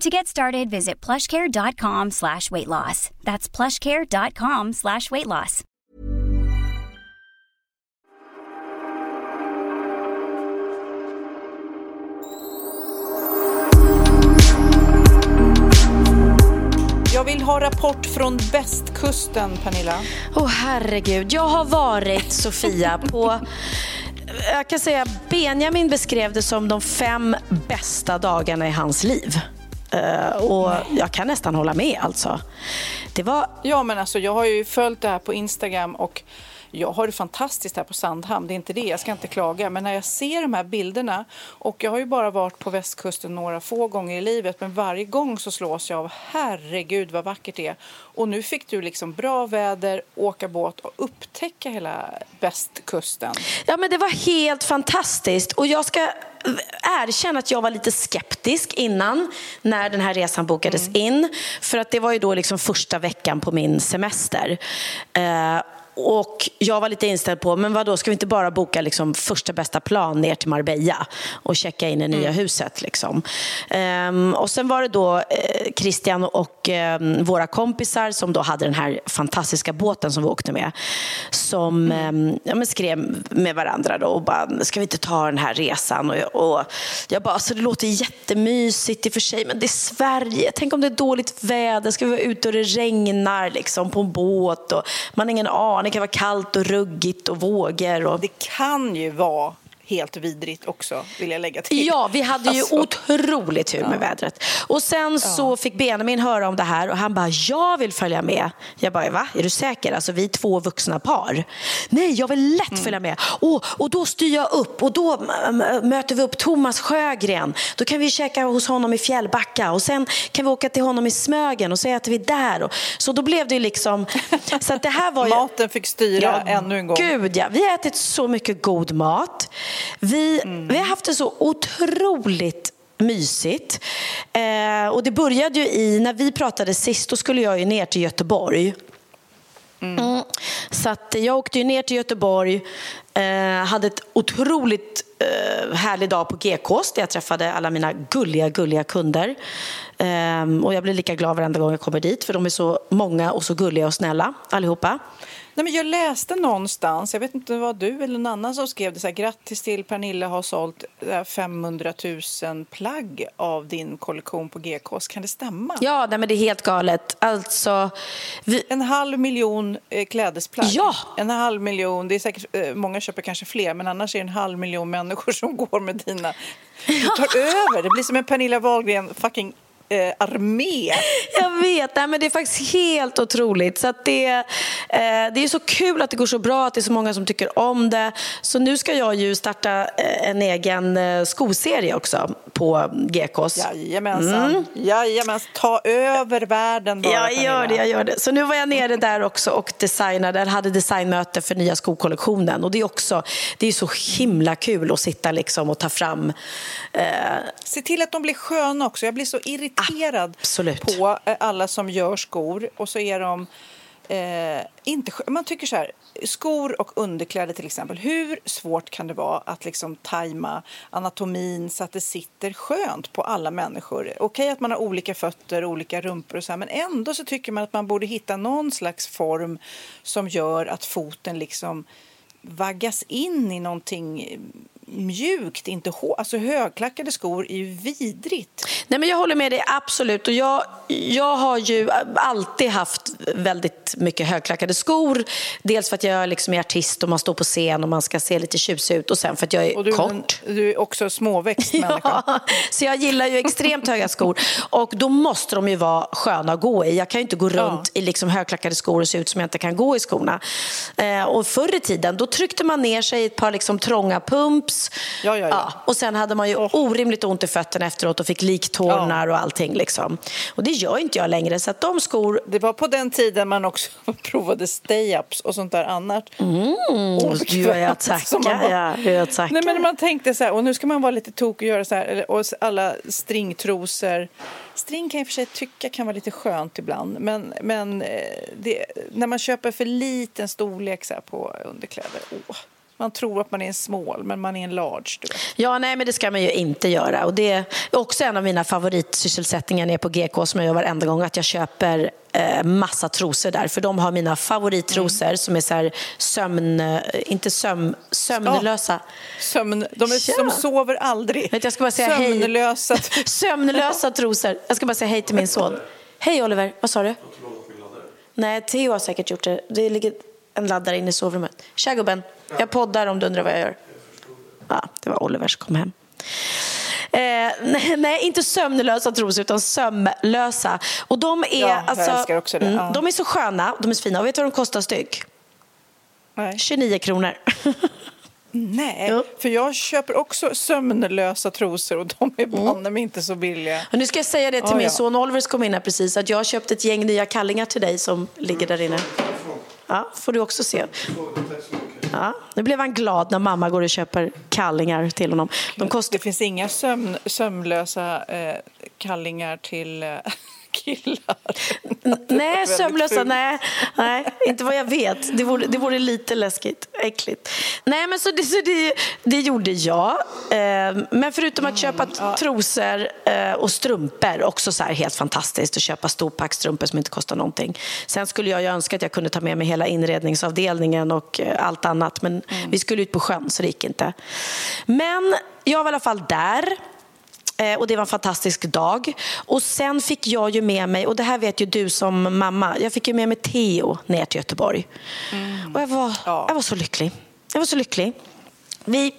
To get started, visit plushcare.com slash weight loss. That's plushcare.com slash weight loss. Jag vill ha rapport från västkusten, Pernilla. Åh oh, herregud, jag har varit Sofia på jag kan säga Benjamin beskrev det som de fem bästa dagarna i hans liv. Eh, och jag kan nästan hålla med alltså. Det var... Ja men alltså jag har ju följt det här på Instagram och jag har det fantastiskt här på Sandhamn, det är inte det, jag ska inte klaga. Men när jag ser de här bilderna, och jag har ju bara varit på västkusten några få gånger i livet, men varje gång så slås jag av herregud vad vackert det är. Och nu fick du liksom bra väder, åka båt och upptäcka hela västkusten. Ja men det var helt fantastiskt och jag ska erkänna att jag var lite skeptisk innan när den här resan bokades mm. in. För att det var ju då liksom första veckan på min semester. Uh, och jag var lite inställd på, men vad då ska vi inte bara boka liksom första bästa plan ner till Marbella och checka in i nya mm. huset? Liksom. Um, och sen var det då eh, Christian och um, våra kompisar som då hade den här fantastiska båten som vi åkte med, som mm. um, ja, skrev med varandra då och bara, ska vi inte ta den här resan? Och, och jag bara, alltså det låter jättemysigt i och för sig, men det är Sverige. Tänk om det är dåligt väder, ska vi vara ute och det regnar liksom, på en båt och man har ingen aning det kan vara kallt och ruggigt och vågor. Och... Det kan ju vara helt vidrigt också, vill jag lägga till. Ja, vi hade ju alltså. otroligt tur med ja. vädret. Och sen ja. så fick Benjamin höra om det här och han bara, jag vill följa med. Jag bara, va? Är du säker? Alltså vi är två vuxna par. Nej, jag vill lätt mm. följa med. Och, och då styr jag upp och då möter vi upp Thomas Sjögren. Då kan vi käka hos honom i Fjällbacka och sen kan vi åka till honom i Smögen och så äter vi där. Och, så då blev det ju liksom... Så att det här var ju... Maten fick styra ja, ännu en gång. Gud ja, vi har ätit så mycket god mat. Vi, mm. vi har haft det så otroligt mysigt. Eh, och det började ju i, när vi pratade sist, då skulle jag ju ner till Göteborg. Mm. Mm. Så att jag åkte ju ner till Göteborg, eh, hade ett otroligt eh, härlig dag på GKs där jag träffade alla mina gulliga, gulliga kunder. Eh, och jag blir lika glad varenda gång jag kommer dit för de är så många och så gulliga och snälla allihopa. Nej, men jag läste någonstans, jag vet inte om det var du eller någon annan som skrev det så här, grattis till Pernilla har sålt 500 000 plagg av din kollektion på GKs. Kan det stämma? Ja, nej, men det är helt galet. Alltså, vi... En halv miljon eh, klädesplagg. Ja! En halv miljon, det är säkert, eh, många köper kanske fler, men annars är det en halv miljon människor som går med dina. Du tar över, det blir som en Pernilla Wahlgren fucking eh, armé. Jag vet, nej, men det är faktiskt helt otroligt. Så det, eh, det är så kul att det går så bra, att det är så många som tycker om det. Så nu ska jag ju starta eh, en egen eh, skoserie också på GKs. Jajamensan. Mm. Jajamensan. Ta över världen bara, Jag gör det, jag gör det. Så nu var jag nere där också och designade, hade designmöte för nya skokollektionen. Och det är också, det är så himla kul att sitta liksom och ta fram... Eh... Se till att de blir sköna också. Jag blir så irriterad Absolut. på eh, alla som gör skor och så är de Eh, inte, man tycker så här, skor och underkläder till exempel. Hur svårt kan det vara att liksom tajma anatomin så att det sitter skönt på alla människor? Okej att man har olika fötter, olika rumpor och så här, men ändå så tycker man att man borde hitta någon slags form som gör att foten liksom vaggas in i någonting mjukt, inte hårt. Alltså högklackade skor är ju vidrigt. Nej, men jag håller med dig, absolut. Och jag, jag har ju alltid haft väldigt mycket högklackade skor. Dels för att jag liksom är artist och man står på scen och man ska se lite tjusig ut och sen för att jag är och du, kort. Du är också småväxt. Ja, så jag gillar ju extremt höga skor och då måste de ju vara sköna att gå i. Jag kan ju inte gå runt Ja. i liksom högklackade skor och se ut som jag inte kan gå i skorna. Eh, och förr i tiden då tryckte man ner sig i ett par liksom trånga pumps. Ja, ja, ja. och sen hade man ju orimligt ont i fötterna efteråt och fick liktårnar och allting. Liksom. Och det gör inte jag längre. Så att de skor... Det var på den tiden man också provade stay-ups och sånt där annat. Mm, du är jag Som man tacka. bara- Ja, jag tackar. Nej, men man tänkte så här, och nu ska man vara lite tok och göra så här, och alla stringtrosor. String kan jag för sig tycka kan vara lite skönt ibland, men, men eh, det, när man köper för liten storlek så på underkläder, åh, man tror att man är en small, men man är en large. Du vet. Ja, nej, men det ska man ju inte göra. Och det är också en av mina favoritsysselsättningar nere på GK som jag gör varenda gång, att jag köper eh, massa trosor där. För de har mina favorittrosor Mm. som är så här sömn... eh, Inte sömn, sömnlösa. Sömn, de är, Ja. de sover aldrig. Vet, jag ska bara säga hej. Sömnlösa. Sömnlösa trosor. Jag ska bara säga hej till min son. Hej Oliver, vad sa du? Nej, Theo har säkert gjort det. Det ligger en laddare inne i sovrummet. Tja gubben, jag poddar om du undrar vad jag gör. Ja, det var Oliver som kom hem. Eh, nej, nej, inte sömnlösa trosor utan sömlösa. Och de är, Ja, alltså, det. Ja. de är så sköna, de är så fina. Och vet du vad de kostar styck? Nej. 29 kronor. Nej, Jo. för jag köper också sömnlösa trosor och de är banne mig inte så billiga. Och nu ska jag säga det till Ja, min ja. son Oliver som kom in här precis, att jag har köpt ett gäng nya kallingar till dig som ligger där inne. Ja, får du också se. Ja, nu blev han glad när mamma går och köper kallingar till honom. De kostar... Det finns inga sömn, sömnlösa eh, kallingar till eh, killar. Nej, sömnlösa, nej, nej, inte vad jag vet. Det vore, det vore lite läskigt, äckligt. Nej, men så det, så det, det gjorde jag. Eh, Men förutom att köpa trosor eh, och strumpor, också så här helt fantastiskt att köpa storpackstrumpor som inte kostar någonting. Sen skulle jag ju önska att jag kunde ta med mig hela inredningsavdelningen och eh, allt annat, men vi skulle ut på sjön så det gick inte. Men jag var i alla fall där. Eh, Och det var en fantastisk dag. Och sen fick jag ju med mig, och det här vet ju du som mamma, jag fick ju med mig Theo ner till Göteborg. Och jag var, Ja. jag var så lycklig. Jag var så lycklig. Vi,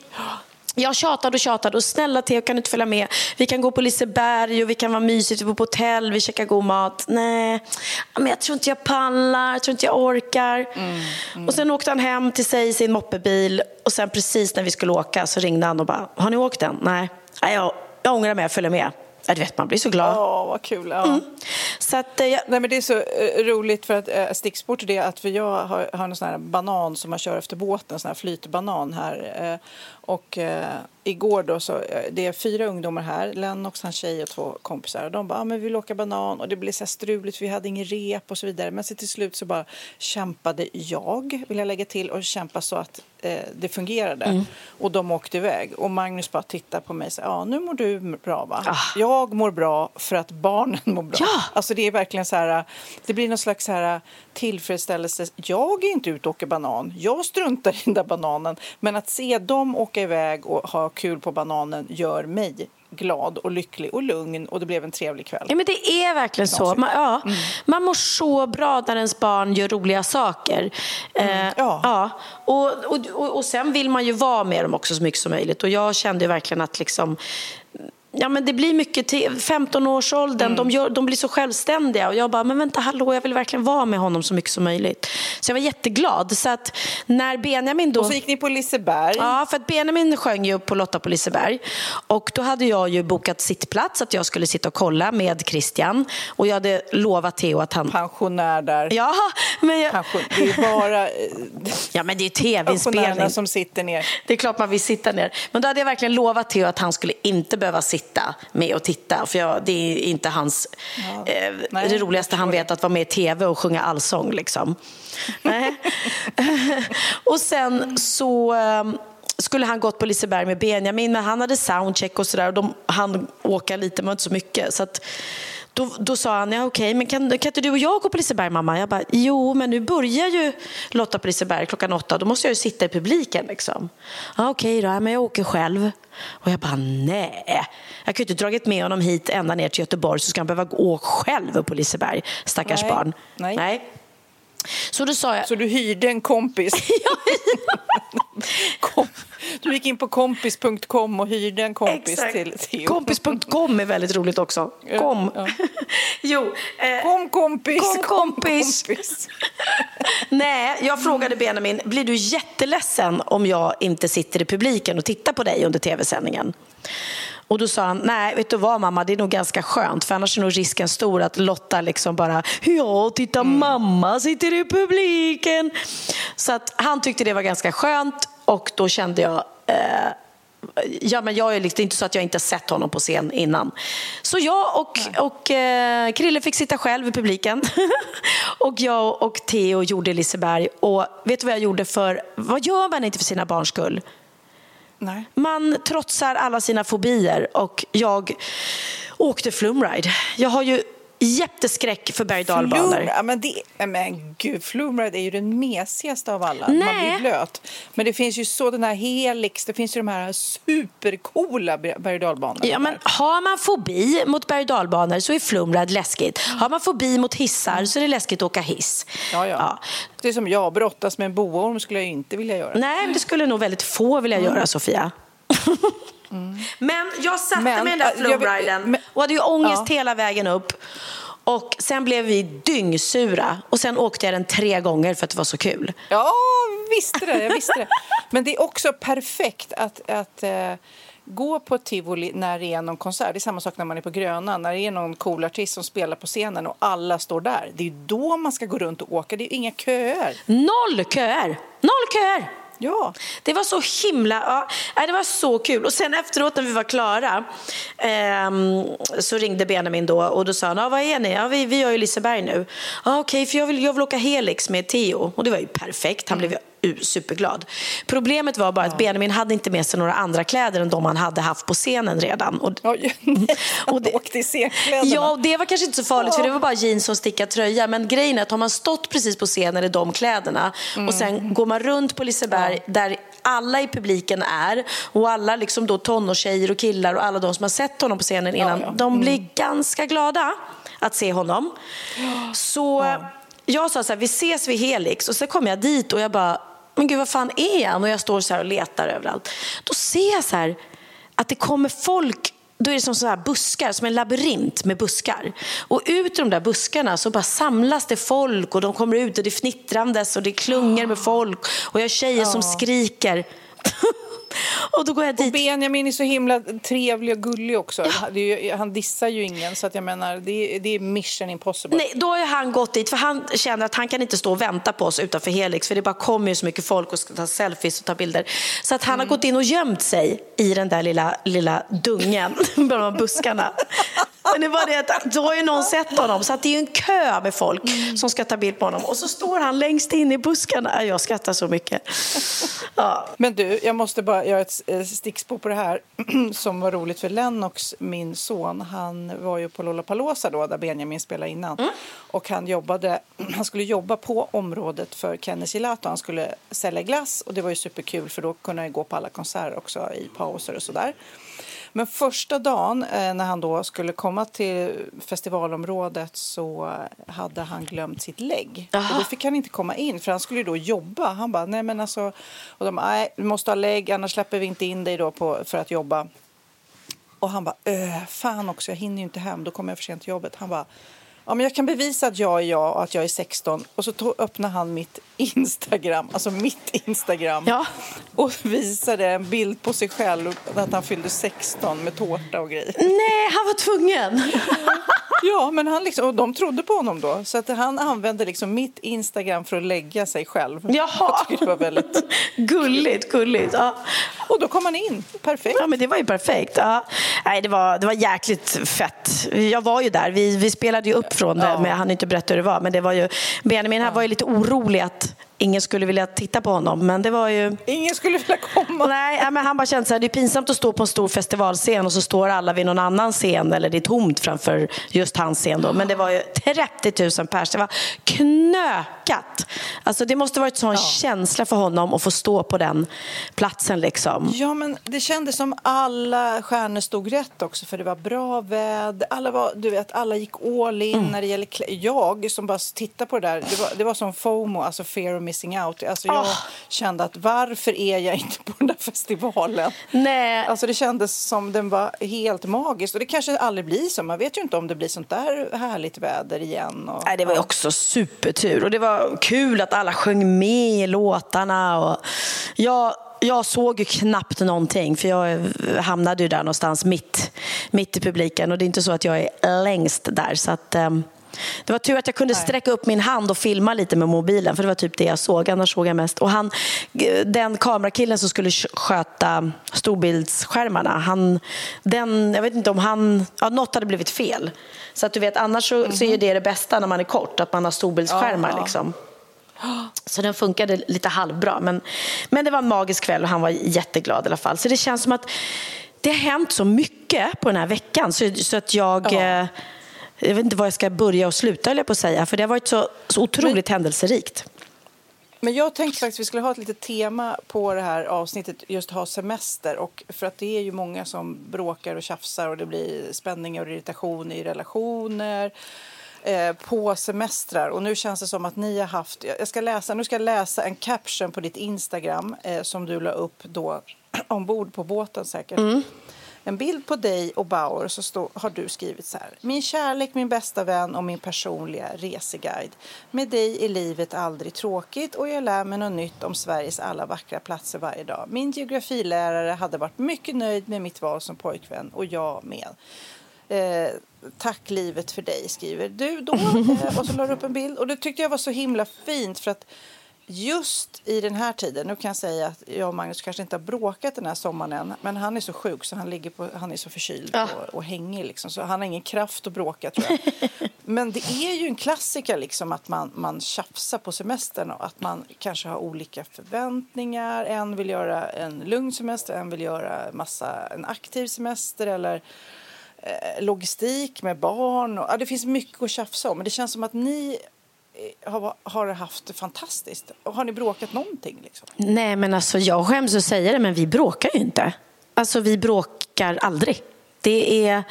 jag tjatade och tjatade och snälla Theo kan du inte följa med? Vi kan gå på Liseberg och vi kan vara mysigt, vi bor på hotell, vi käkar god mat. Nej, men jag tror inte jag pallar, jag tror inte jag orkar. Och sen åkte han hem till sig i sin moppebil och sen precis när vi skulle åka så ringde han och bara, har ni åkt än? Nej, Nej jag, jag ångrar mig, jag följer med. Ja, du vet, man blir så glad. Ja, vad kul. Ja. Mm. Så att, eh, jag, Nej, men det är så eh, roligt för att eh, sticksport är det att för jag har, har en sån här banan som man kör efter båten, en sån här flytbanan här. Eh, och eh, igår då så, eh, det är fyra ungdomar här, Lennox, hans tjej och två kompisar. Och de bara, ah, men vi vill åka banan och det blev så här struligt vi hade ingen rep och så vidare. Men så till slut så bara kämpade jag, vill jag lägga till, och kämpa så att eh, det fungerade. Mm. Och de åkte iväg. Och Magnus bara tittar på mig och säger, ja nu mår du bra va? Jag mår bra för att barnen mår bra. Ja. Alltså det är verkligen så här, det blir någon slags så här tillfredsställelse. Jag är inte ute och åker banan. Jag struntar i den där bananen. Men att se dem åka iväg och ha kul på bananen gör mig glad och lycklig och lugn och det blev en trevlig kväll. Ja, men det är verkligen så. Man, ja, man mår så bra när ens barn gör roliga saker. Eh, ja. ja. Och, och, och, och sen vill man ju vara med dem också så mycket som möjligt. Och jag kände verkligen att liksom, Ja, men det blir mycket till 15-årsåldern, de, gör, de blir så självständiga och jag bara, men vänta hallå, jag vill verkligen vara med honom så mycket som möjligt. Så jag var jätteglad. Så att när Benjamin då... Och så gick ni på Liseberg. Ja, för att Benjamin sjöng ju på Lotta på Liseberg. Och då hade jag ju bokat sittplats, att jag skulle sitta och kolla med Christian. Och jag hade lovat Theo att han... Pensionär där. Ja, men, jag... Pension... Det är bara ja, men det är tv-inspelning. som sitter ner. Det är klart man vill sitta ner. Men då hade jag verkligen lovat Theo att han skulle inte behöva sitta med och titta. För jag, det är inte hans... eh, nej, det roligaste han vet att vara med i tv och sjunga allsång. Liksom. Och sen så... eh, skulle han gått på Liseberg med Benjamin, men han hade soundcheck och sådär och de hann åka lite men inte så mycket. Så att, då, då sa han, ja okej, men kan, kan inte du och jag gå på Liseberg mamma? Jag bara, jo men nu börjar ju Lotta på Liseberg klockan åtta, då måste jag ju sitta i publiken liksom. Ja okej då, men jag åker själv. Och jag bara, nej. Jag kan ju inte dragit med honom hit ända ner till Göteborg så ska han behöva gå själv på Liseberg, stackars Nej. barn. Nej. nej. Så då sa jag, Så du hyrde en kompis? Kom, du gick in på kompis.com och hyrde en kompis Exakt. till Theo. Kompis.com är väldigt roligt också. Kom. ja. jo, eh, Kom kompis! Kom, kompis. kompis. nej, jag frågade Benjamin, blir du jätteledsen om jag inte sitter i publiken och tittar på dig under tv-sändningen? Och då sa han, nej vet du vad mamma, det är nog ganska skönt för annars är nog risken stor att Lotta liksom bara, ja titta mamma sitter i publiken. Så att han tyckte det var ganska skönt och då kände jag, eh, Ja, men jag är liksom, det är inte så att jag inte sett honom på scen innan. Så jag och, och eh, Krille fick sitta själv i publiken. och jag och Theo gjorde Liseberg. Och vet du vad jag gjorde för, vad gör man inte för sina barns skull? Nej. Man trotsar alla sina fobier och jag åkte flumride. Jag har ju jätteskräck för berg ja, men, det, ja, men gud, flumride är ju den mesigaste av alla. Man Nej. blir blöt. Men det finns ju så den här Helix, det finns ju de här supercoola berg. Ja, men har man fobi mot berg så är flumride läskigt. Har man fobi mot hissar så är det läskigt att åka hiss. ja, ja. Det är som jag, brottas med en boorm skulle jag inte vilja göra. Nej, men det skulle nog väldigt få vilja göra, Sofia. Men jag satte Men, mig i den där men- och hade ju ångest Ja. hela vägen upp. Och sen blev vi dyngsura och sen åkte jag den tre gånger för att det var så kul. Ja, visste det, jag visste det. Men det är också perfekt att, att eh, gå på tivoli när det är någon konsert. Det är samma sak när man är på Gröna. När det är någon cool artist som spelar på scenen och alla står där. Det är då man ska gå runt och åka. Det är inga köer. Noll köer! Noll köer! Ja. Det var så himla... Ja, det var så kul. Och sen efteråt när vi var klara ehm, så ringde Benjamin då och då sa han, ah, vad är ni? Ja, vi, vi gör ju Liseberg nu. Ah, Okej, för jag vill, jag vill åka Helix med Theo. Och det var ju perfekt. Han blev ju superglad. Problemet var bara att Benjamin hade inte med sig några andra kläder än de han hade haft på scenen redan. Och, Oj, Och det- åkte i scenkläderna. Ja, och det var kanske inte så farligt för det var bara jeans och stickad tröja. Men grejen är att har man stått precis på scenen i de kläderna och sen går man runt på Liseberg där alla i publiken är och alla liksom då tonårstjejer och killar och alla de som har sett honom på scenen innan, ja. de blir ganska glada att se honom. Så jag sa så här, vi ses vid Helix och så kom jag dit och jag bara, men gud vad fan är han? Och jag står så här och letar överallt. Då ser jag så här att det kommer folk då är det som så här buskar, som en labyrint med buskar. Och ut ur de där buskarna så bara samlas det folk och de kommer ut och det är fnittrandes och det är klungor med folk och jag har tjejer som skriker. och då går jag dit. Benjamin är så himla trevlig och gullig också. Är ju, han dissar ju ingen, så att jag menar, det är, det är mission impossible. Nej, då har han gått dit, för han känner att han kan inte stå och vänta på oss utanför Helix, för det bara kommer ju så mycket folk och ska ta selfies och ta bilder. Så att han har gått in och gömt sig i den där lilla, lilla dungen bland buskarna. Men det var det att då har ju någon sett honom, så att det är en kö med folk som ska ta bild på honom. Och så står han längst in i buskarna. Jag skrattar så mycket. Ja. Men du, jag måste bara göra ett eh, stickspår på det här som var roligt för Lennox, min son. Han var ju på Lollapalooza då, där Benjamin spelade innan. Och han, jobbade, han skulle jobba på området för Kenny Silato. Han skulle sälja glass och det var ju superkul för då kunde han gå på alla konserter också i pauser och sådär. Men första dagen eh, när han då skulle komma till festivalområdet så hade han glömt sitt lägg. Och då fick han inte komma in för han skulle då jobba. Han bara, nej men alltså, och de, nej, du måste ha lägg annars släpper vi inte in dig då på, för att jobba. Och han bara, öh, fan också, jag hinner ju inte hem, då kommer jag för sent till jobbet. Han bara, ja men jag kan bevisa att jag är jag och att jag är 16. Och så to- öppnade han mitt Instagram, alltså mitt Instagram. Ja. Och visade en bild på sig själv, att han fyllde 16 med tårta och grejer. Nej, han var tvungen. Ja, men han liksom, och de trodde på honom då. Så att han använde liksom mitt Instagram för att lägga sig själv. Jaha. Jag det var väldigt... Gulligt, gulligt. Ja. Och då kom han in. Perfekt. Ja, men det var ju perfekt. Ja. Nej, det, var, det var jäkligt fett. Jag var ju där. Vi, vi spelade ju upp från det, men jag hann inte berätta hur det var. Men det var ju, Benjamin han var ju lite orolig att ingen skulle vilja titta på honom. Men det var ju... Ingen skulle vilja komma. Nej, men han bara kände så här, det är pinsamt att stå på en stor festivalscen och så står alla vid någon annan scen eller det är tomt framför just hans scen då. Men det var ju 30 000 pers. Det var knökat. Alltså det måste varit sån ja. känsla för honom att få stå på den platsen liksom. Ja, men det kändes som alla stjärnor stod rätt också för det var bra väder. Alla var, du vet, alla gick all in mm. när det gäller Jag som bara tittade på det där, det var, det var som FOMO, alltså fear of missing out. Alltså jag oh. kände att varför är jag inte på den där festivalen? Nej. Alltså det kändes som den var helt magisk och det kanske aldrig blir så. Man vet ju inte om det blir sånt där härligt väder igen. Och, Nej, det var ju också supertur och det var kul att alla sjöng med i låtarna. Och jag, jag såg ju knappt någonting för jag hamnade ju där någonstans mitt, mitt i publiken och det är inte så att jag är längst där. Så att, um, det var tur att jag kunde sträcka upp min hand och filma lite med mobilen för det var typ det jag såg. Annars såg jag mest. Och han, den kamerakillen som skulle sköta storbildsskärmarna, han, den, jag vet inte om han, ja, något hade blivit fel. Så att du vet, annars så, mm -hmm. så är mhm. det det bästa när man är kort, att man har storbildsskärmar. Ja, liksom. Så den funkade lite halvbra. Men, men det var en magisk kväll och han var jätteglad i alla fall. Så det känns som att det har hänt så mycket på den här veckan så, så att jag... Ja. Eh, jag vet inte var jag ska börja och sluta, jag på att säga. För det har varit så, så otroligt men, händelserikt. Men jag tänkte faktiskt att vi skulle ha ett litet tema på det här avsnittet, just ha semester. Och för att det är ju många som bråkar och tjafsar och det blir spänningar och irritation i relationer eh, på semestrar. Och nu känns det som att ni har haft... Jag ska läsa, nu ska jag läsa en caption på ditt Instagram eh, som du la upp då ombord på båten säkert. Mm en bild på dig och Bauer så stå, har du skrivit så här. Min kärlek, min bästa vän och min personliga reseguide. Med dig är livet aldrig tråkigt och jag lär mig något nytt om Sveriges alla vackra platser varje dag. Min geografilärare hade varit mycket nöjd med mitt val som pojkvän och jag med. Eh, tack livet för dig, skriver du då. Eh, och så la du upp en bild. Och det tyckte jag var så himla fint för att just i den här tiden, nu kan jag säga att jag och Magnus kanske inte har bråkat den här sommaren än, men han är så sjuk så han, ligger på, han är så förkyld ja. och, och hängig liksom, så han har ingen kraft att bråka tror jag. men det är ju en klassiker liksom att man, man tjafsar på semestern och att man kanske har olika förväntningar. En vill göra en lugn semester, en vill göra massa, en aktiv semester eller eh, logistik med barn. Och, ja, det finns mycket att tjafsa om, men det känns som att ni har, har haft det fantastiskt. Har ni bråkat någonting? Liksom? Nej, men alltså jag skäms att säga det, men vi bråkar ju inte. Alltså vi bråkar aldrig. Det är,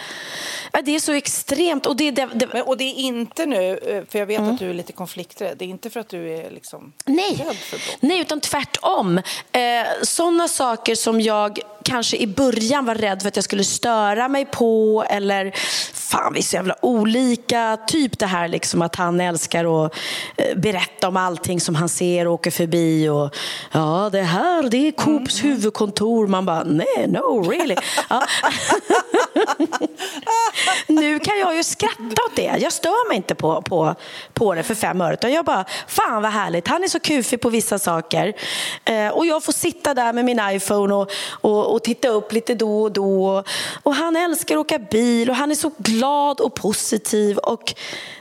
det är så extremt. Och det, det, det... Men, och det är inte nu, eh, för jag vet mm. att du är lite konflikträdd, det är inte för att du är liksom Nej. rädd för bråk? Nej, utan tvärtom. Eh, sådana saker som jag kanske i början var rädd för att jag skulle störa mig på eller fan vi är så jävla olika. Typ det här liksom att han älskar att eh, berätta om allting som han ser och åker förbi och ja det här det är Coops mm. huvudkontor. Man bara nej, no really. Ja nu kan jag ju skratta åt det. Jag stör mig inte på, på, på det för fem öre. jag bara, fan vad härligt. Han är så kufig på vissa saker. Eh, och jag får sitta där med min iPhone och, och, och titta upp lite då och då. Och han älskar att åka bil och han är så glad och positiv. Och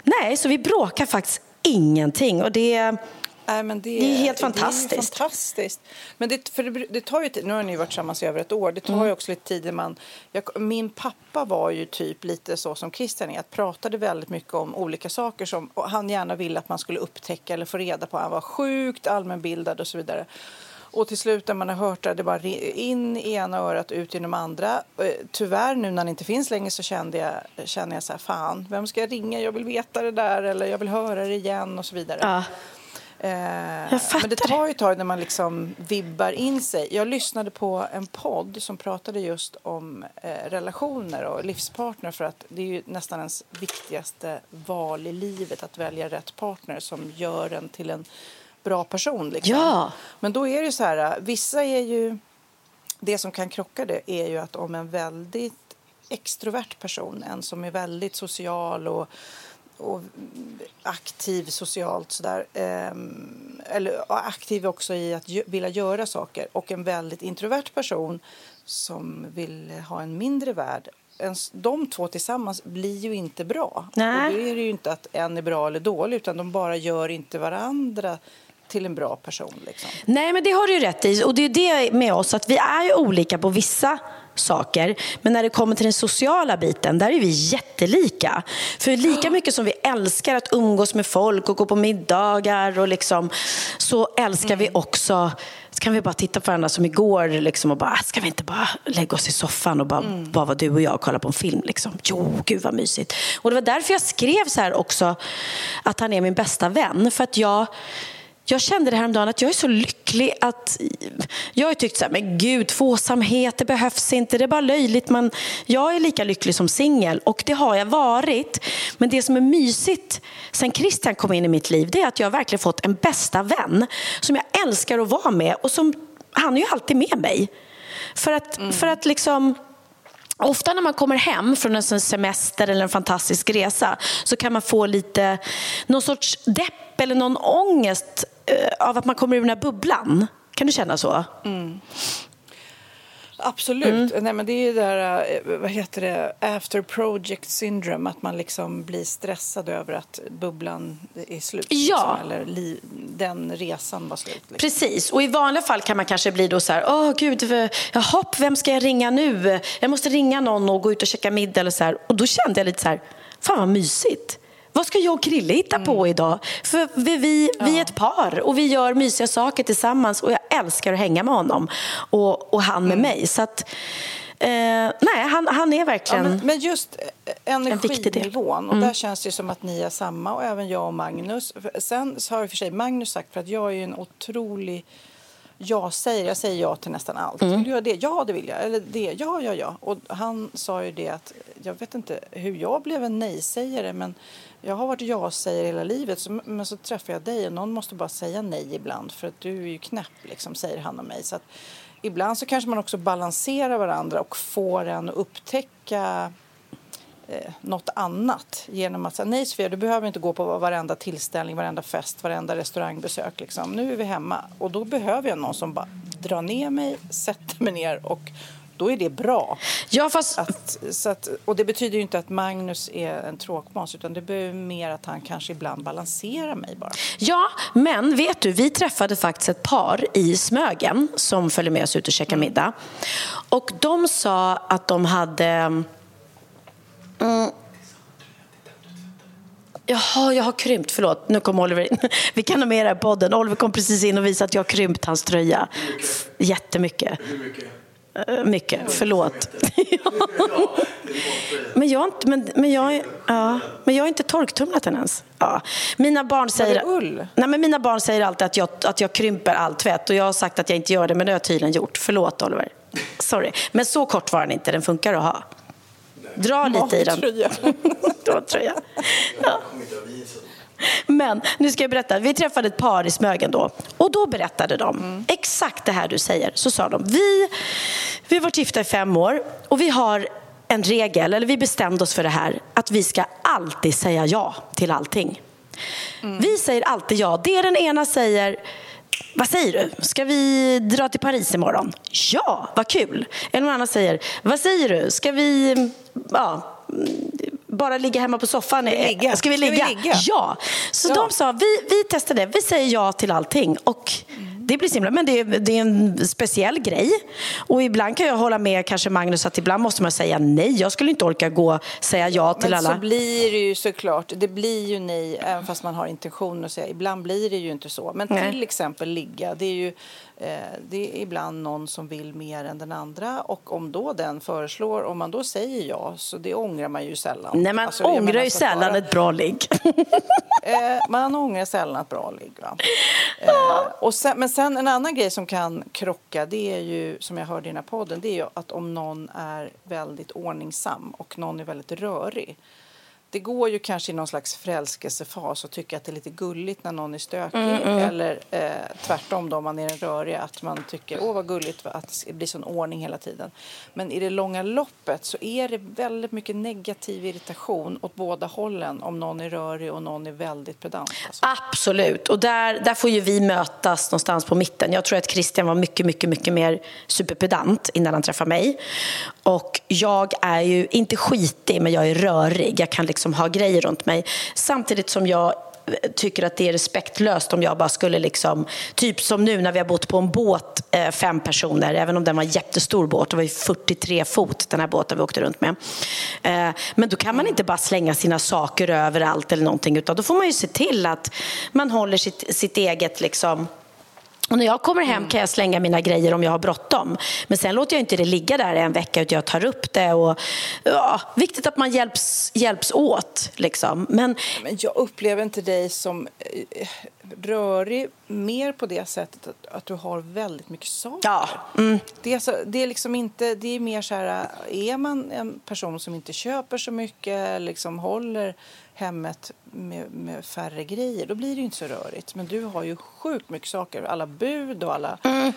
nej, så vi bråkar faktiskt ingenting. Och det Nej, men det, det är helt fantastiskt. Det är fantastiskt. Men det, för det, det, tar ju tid. Nu har ni varit tillsammans i över ett år. Det tar mm. ju också lite tid. Man, jag, min pappa var ju typ lite så som Christian är. Att pratade väldigt mycket om olika saker som han gärna ville att man skulle upptäcka eller få reda på. Han var sjukt allmänbildad och så vidare. Och till slut när man har hört det, det bara in i ena örat, ut genom andra. Eh, tyvärr nu när han inte finns längre så kände jag, känner jag så här, fan, vem ska jag ringa? Jag vill veta det där eller jag vill höra det igen och så vidare. Ja. Eh, men det tar ju ett tag när man liksom vibbar in sig. Jag lyssnade på en podd som pratade just om eh, relationer och livspartner för att det är ju nästan ens viktigaste val i livet att välja rätt partner som gör en till en bra person. Liksom. Ja. Men då är det så här, vissa är ju... Det som kan krocka det är ju att om en väldigt extrovert person, en som är väldigt social och, och aktiv socialt sådär, eh, eller aktiv också i att vilja göra saker och en väldigt introvert person som vill ha en mindre värld de två tillsammans blir ju inte bra. Nej. Och då är det ju inte att en är bra eller dålig utan de bara gör inte varandra till en bra person. Liksom. Nej, men det har du ju rätt i. Och det är det med oss, att vi är olika på vissa saker. Men när det kommer till den sociala biten, där är vi jättelika. För lika mycket som vi älskar att umgås med folk och gå på middagar och liksom, så älskar mm. vi också så kan vi bara titta på varandra som igår liksom, och bara, ah, ska vi inte bara lägga oss i soffan och bara, mm. bara vara du och jag och kolla på en film? Liksom. Jo, gud vad mysigt. Och det var därför jag skrev så här också, att han är min bästa vän. För att jag jag kände det häromdagen att jag är så lycklig att... Jag har tyckt så här, men gud, tvåsamhet, det behövs inte, det är bara löjligt. Men jag är lika lycklig som singel och det har jag varit. Men det som är mysigt sen Christian kom in i mitt liv, det är att jag verkligen fått en bästa vän som jag älskar att vara med och som, han är ju alltid med mig. För att, mm. för att liksom... Ofta när man kommer hem från en semester eller en fantastisk resa så kan man få lite någon sorts depp eller någon ångest av att man kommer ur den här bubblan. Kan du känna så? Mm. Absolut. Mm. Nej, men det är det där, eh, vad heter det, after project syndrome, att man liksom blir stressad över att bubblan är slut. Ja. Liksom, eller li, den resan var slut. Liksom. Precis, och i vanliga fall kan man kanske bli då så här, åh gud, jaha, vem ska jag ringa nu? Jag måste ringa någon och gå ut och käka middag eller så här. Och då kände jag lite så här, fan vad mysigt. Vad ska jag och Krille hitta på mm. idag? För vi, vi, ja. vi är ett par och vi gör mysiga saker tillsammans och jag älskar att hänga med honom och, och han med mm. mig. Så att, eh, nej, han, han är verkligen ja, men, men, just energinivån, och mm. där känns det som att ni är samma och även jag och Magnus. Sen har för sig Magnus sagt, för att jag är en otrolig jag säger, jag säger ja till nästan allt. Mm. Vill du göra det? Ja, det vill jag. Eller det? Ja, ja, ja. Och han sa ju det att, jag vet inte hur jag blev en nej-sägare, men jag har varit ja-sägare hela livet, så, men så träffar jag dig och någon måste bara säga nej ibland för att du är ju knäpp, liksom, säger han om mig. Så att, ibland så kanske man också balanserar varandra och får en att upptäcka eh, något annat genom att säga nej Sofia, du behöver inte gå på varenda tillställning, varenda fest, varenda restaurangbesök. Liksom. Nu är vi hemma och då behöver jag någon som bara drar ner mig, sätter mig ner och då är det bra. Ja, fast... Att, så att, och det betyder ju inte att Magnus är en tråkmåns utan det behöver mer att han kanske ibland balanserar mig bara. Ja, men vet du, vi träffade faktiskt ett par i Smögen som följde med oss ut och käkade mm. middag. Och de sa att de hade... Mm, Jaha, jag har krympt. Förlåt, nu kom Oliver in. Vi kan ha med det här podden. Oliver kom precis in och visade att jag har krympt hans tröja. Jättemycket. Hur mycket? Mycket, förlåt. men, jag, men, men, jag, ja, men jag har inte torktumlat den ens. Ja. Mina, barn säger? Nej, men mina barn säger alltid att jag, att jag krymper all tvätt och jag har sagt att jag inte gör det, men det har jag tydligen gjort. Förlåt, Oliver. Sorry. Men så kort var den inte, den funkar att ha. Dra lite i den. Magtröja. Ja. Men nu ska jag berätta. Vi träffade ett par i Smögen då. Och då berättade de mm. exakt det här du säger. Så sa de, vi, vi har varit gifta i fem år och vi har en regel, eller vi bestämde oss för det här, att vi ska alltid säga ja till allting. Mm. Vi säger alltid ja. Det den ena säger, vad säger du? Ska vi dra till Paris imorgon? Ja, vad kul! En annan säger, vad säger du? Ska vi ja, bara ligga hemma på soffan. Ska vi ligga? Ska vi ligga? Ska vi ligga? Ja. Så ja. de sa, vi, vi testade, vi säger ja till allting. Och det blir simpelt, men det är, det är en speciell grej. Och ibland kan jag hålla med kanske Magnus att ibland måste man säga nej. Jag skulle inte orka gå och säga ja till men alla. Men så blir det ju såklart. Det blir ju nej, även fast man har intention att säga. Ibland blir det ju inte så. Men till nej. exempel ligga, det är ju Eh, det är ibland någon som vill mer än den andra och om då den föreslår, om man då säger ja, så det ångrar man ju sällan. Nej, man alltså, ångrar ju sällan bara, ett bra ligg. Eh, man ångrar sällan ett bra ligg. Eh, och sen, men sen en annan grej som kan krocka, det är ju som jag hörde i den här podden, det är ju att om någon är väldigt ordningsam och någon är väldigt rörig det går ju kanske i någon slags förälskelsefas och tycka att det är lite gulligt när någon är stökig. Mm, mm. Eller eh, tvärtom då, om man är en rörig, att man tycker åh vad gulligt att det blir sån ordning hela tiden. Men i det långa loppet så är det väldigt mycket negativ irritation åt båda hållen om någon är rörig och någon är väldigt pedant. Alltså. Absolut, och där, där får ju vi mötas någonstans på mitten. Jag tror att Christian var mycket, mycket, mycket mer superpedant innan han träffade mig. Och jag är ju inte skitig, men jag är rörig. Jag kan liksom ha grejer runt mig. Samtidigt som jag eh, tycker att det är respektlöst om jag bara skulle liksom, typ som nu när vi har bott på en båt, eh, fem personer, även om den var en jättestor båt, det var ju 43 fot den här båten vi åkte runt med. Eh, men då kan man inte bara slänga sina saker överallt eller någonting, utan då får man ju se till att man håller sitt, sitt eget liksom, och när jag kommer hem kan jag slänga mina grejer om jag har bråttom. Men sen låter jag inte det ligga där en vecka utan jag tar upp det. Och, ja, viktigt att man hjälps, hjälps åt. Liksom. Men, Men jag upplever inte dig som eh, rörig mer på det sättet att, att du har väldigt mycket saker. Ja. Mm. Det, är så, det är liksom inte, det är mer så här, är man en person som inte köper så mycket, liksom håller hemmet med, med, färre grejer, då blir det inte så rörigt. Men du har ju sjukt mycket saker, alla bud och alla... Mm.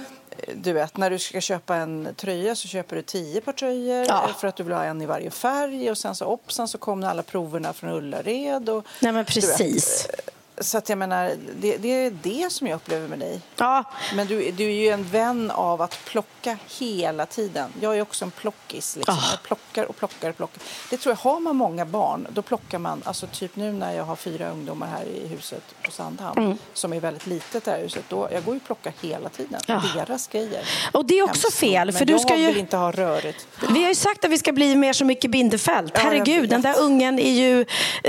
Du vet, när du ska köpa en tröja så köper du tio par tröjor ja. för att du vill ha en i varje färg och sen så oppsan så kommer alla proverna från Ullared. Och, Nej men precis. Vet, så att jag menar, det, det, är det som jag upplever med dig. Ja. Men du, du är ju en vän av att plocka hela tiden. Jag är också en plockis. Liksom. Oh. Jag plockar och plockar och plockar. Det tror jag, har man många barn, då plockar man, alltså typ nu när jag har fyra ungdomar här i huset på Sandhamn, mm. som är väldigt litet det här huset, då, jag går ju och plockar hela tiden. Oh. Deras grejer. Och det är också Hemskt. fel. För Men du ska jag ju... vill inte ha rörigt. Vi har ju sagt att vi ska bli mer som mycket Bindefält. Ja, Herregud, den där ungen är ju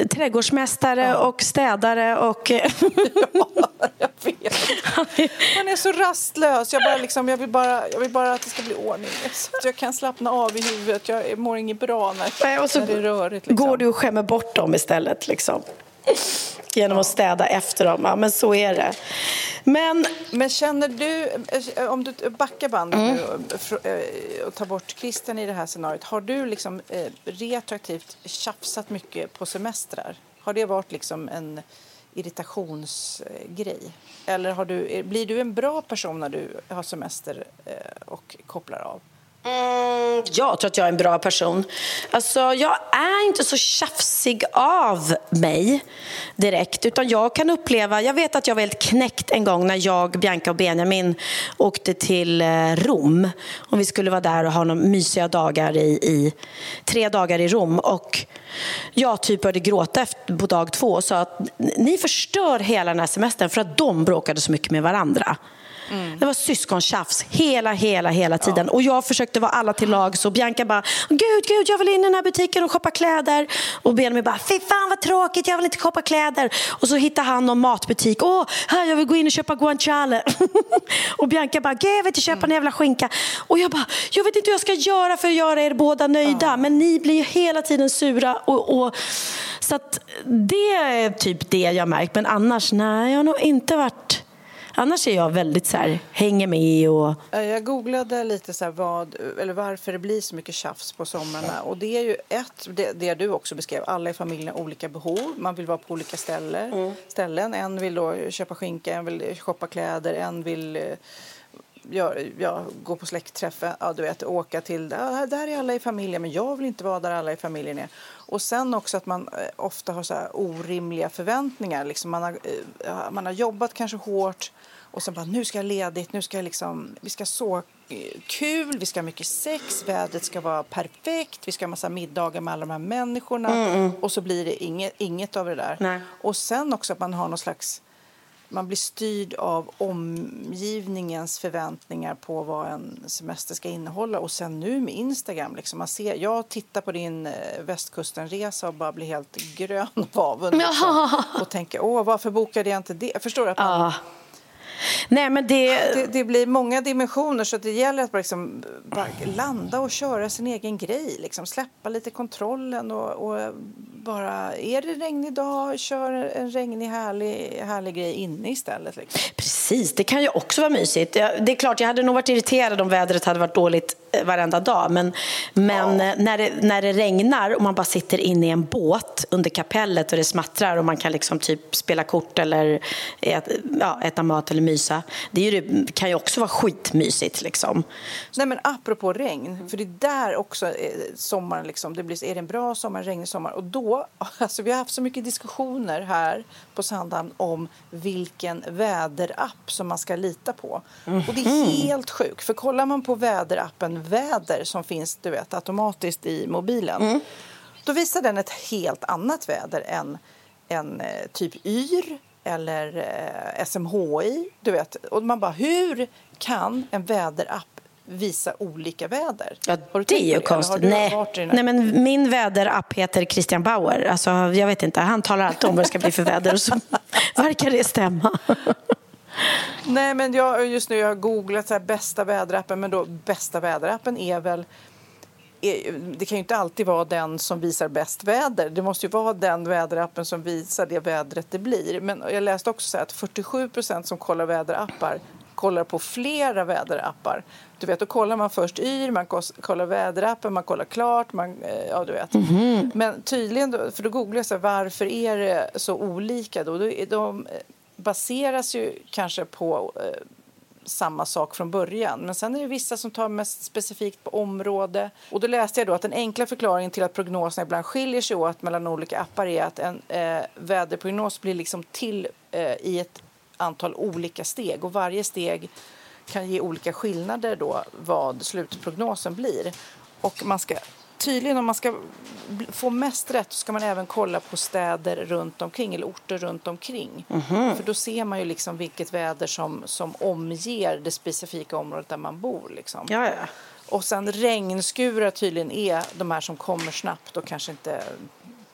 trädgårdsmästare ja. och städare och jag vet. Han är så rastlös. Jag, bara liksom, jag, vill bara, jag vill bara att det ska bli ordning så att jag kan slappna av i huvudet. Jag mår inget bra när, Nej, och så när det är rörigt. Liksom. Går du och skämmer bort dem istället? Liksom. Genom att städa efter dem. Ja, men så är det. Men, men känner du, om du backar bandet mm. nu och, eh, och tar bort Christian i det här scenariot. Har du liksom eh, retroaktivt tjafsat mycket på semestrar? Har det varit liksom en irritationsgrej? Eller har du, blir du en bra person när du har semester eh, och kopplar av? Mm, jag tror att jag är en bra person. Alltså, jag är inte så tjafsig av mig direkt. Utan jag kan uppleva, jag vet att jag var helt knäckt en gång när jag, Bianca och Benjamin åkte till eh, Rom. Och vi skulle vara där och ha några mysiga dagar i, i tre dagar i Rom. Och jag typ började gråta efter, på dag två och sa att ni förstör hela den här semestern för att de bråkade så mycket med varandra. Mm. Det var syskontjafs hela, hela, hela tiden. Ja. Och jag försökte vara alla till lag. Så Bianca bara, gud, gud, jag vill in i den här butiken och shoppa kläder. Och Benjamin bara, fy fan vad tråkigt, jag vill inte shoppa kläder. Och så hittar han någon matbutik. Åh, här, jag vill gå in och köpa guanciale. och Bianca bara, gud, jag vill inte köpa mm. en jävla skinka. Och jag bara, jag vet inte hur jag ska göra för att göra er båda nöjda. Ja. Men ni blir hela tiden sura. Och, och, så att det är typ det jag märkt. Men annars, nej, jag har nog inte varit Annars är jag väldigt så här, hänger med och... Jag googlade lite så vad, eller varför det blir så mycket tjafs på somrarna. Och det är ju ett, det, det du också beskrev, alla i familjen har olika behov. Man vill vara på olika ställen. Mm. ställen. En vill då köpa skinka, en vill shoppa kläder, en vill eh, ja, ja, gå på släktträffen, ja, du vet, åka till, ja, där är alla i familjen, men jag vill inte vara där alla i familjen är. Och sen också att man eh, ofta har så orimliga förväntningar. Liksom man, har, eh, man har jobbat kanske hårt och sen bara, nu ska jag ledigt, nu ska jag liksom, vi ska så eh, kul, vi ska ha mycket sex, vädret ska vara perfekt, vi ska ha massa middagar med alla de här människorna. Mm, mm. Och så blir det inget, inget av det där. Nej. Och sen också att man har någon slags man blir styrd av omgivningens förväntningar på vad en semester ska innehålla. Och sen nu med Instagram, liksom, man ser, jag tittar på din eh, västkustenresa och bara blir helt grön av avund. Liksom, och tänker, åh, varför bokade jag inte det? Förstår du? Att man, ah. Nej, men det... det... Det, blir många dimensioner så det gäller att bara, liksom, bara landa och köra sin egen grej. Liksom. Släppa lite kontrollen och, och, bara... Är det regnig dag, kör en regnig härlig, härlig grej inne istället. Liksom. Precis, det kan ju också vara mysigt. Det är klart, jag hade nog varit irriterad om vädret hade varit dåligt eh, varenda dag. Men, men ja. när, det, när det regnar och man bara sitter inne i en båt under kapellet och det smattrar och man kan liksom typ spela kort eller äta, ja, äta mat eller mysa. Det, ju, kan ju också vara skitmysigt. Liksom. Nej, men apropå regn, för det är där också eh, sommaren, liksom, det blir, är det en bra sommar, regnig sommar? Och då, alltså vi har haft så mycket diskussioner här på Sandhamn om vilken väderapp som man ska lita på. Mm. Och det är helt sjukt, för kollar man på väderappen Väder som finns du vet, automatiskt i mobilen, mm. då visar den ett helt annat väder än en eh, typ YR eller eh, SMHI. Du vet. Och man bara, hur kan en väderapp visa olika väder? Ja, det är ju Eller konstigt. Nej. Nej, men min väderapp heter Christian Bauer. Alltså, jag vet inte, han talar alltid om vad det ska bli för väder och så verkar det stämma. Nej, men jag, just nu jag har googlat så här, bästa väderappen, men då bästa väderappen är väl det kan ju inte alltid vara den som visar bäst väder. Det måste ju vara den väderappen som visar det vädret det blir. Men jag läste också att 47 procent som kollar väderappar kollar på flera väderappar. Du vet, då kollar man först yr, man kollar väderappen, man kollar klart, man, eh, ja du vet. Men tydligen, då, för då googlade jag så här, varför är det så olika då? de eh, baseras ju kanske på eh, samma sak från början. Men sen är det vissa som tar mest specifikt på område. Och då läste jag då att den enkla förklaringen till att prognoserna ibland skiljer sig åt mellan olika appar är att en eh, väderprognos blir liksom till eh, i ett antal olika steg och varje steg kan ge olika skillnader då vad slutprognosen blir. Och man ska tydligen om man ska få mest rätt ska man även kolla på städer runt omkring eller orter runt omkring. För då ser man ju liksom vilket väder som, som omger det specifika området där man bor. Liksom. Ja, ja. Och sen regnskurar tydligen är de här som kommer snabbt och kanske inte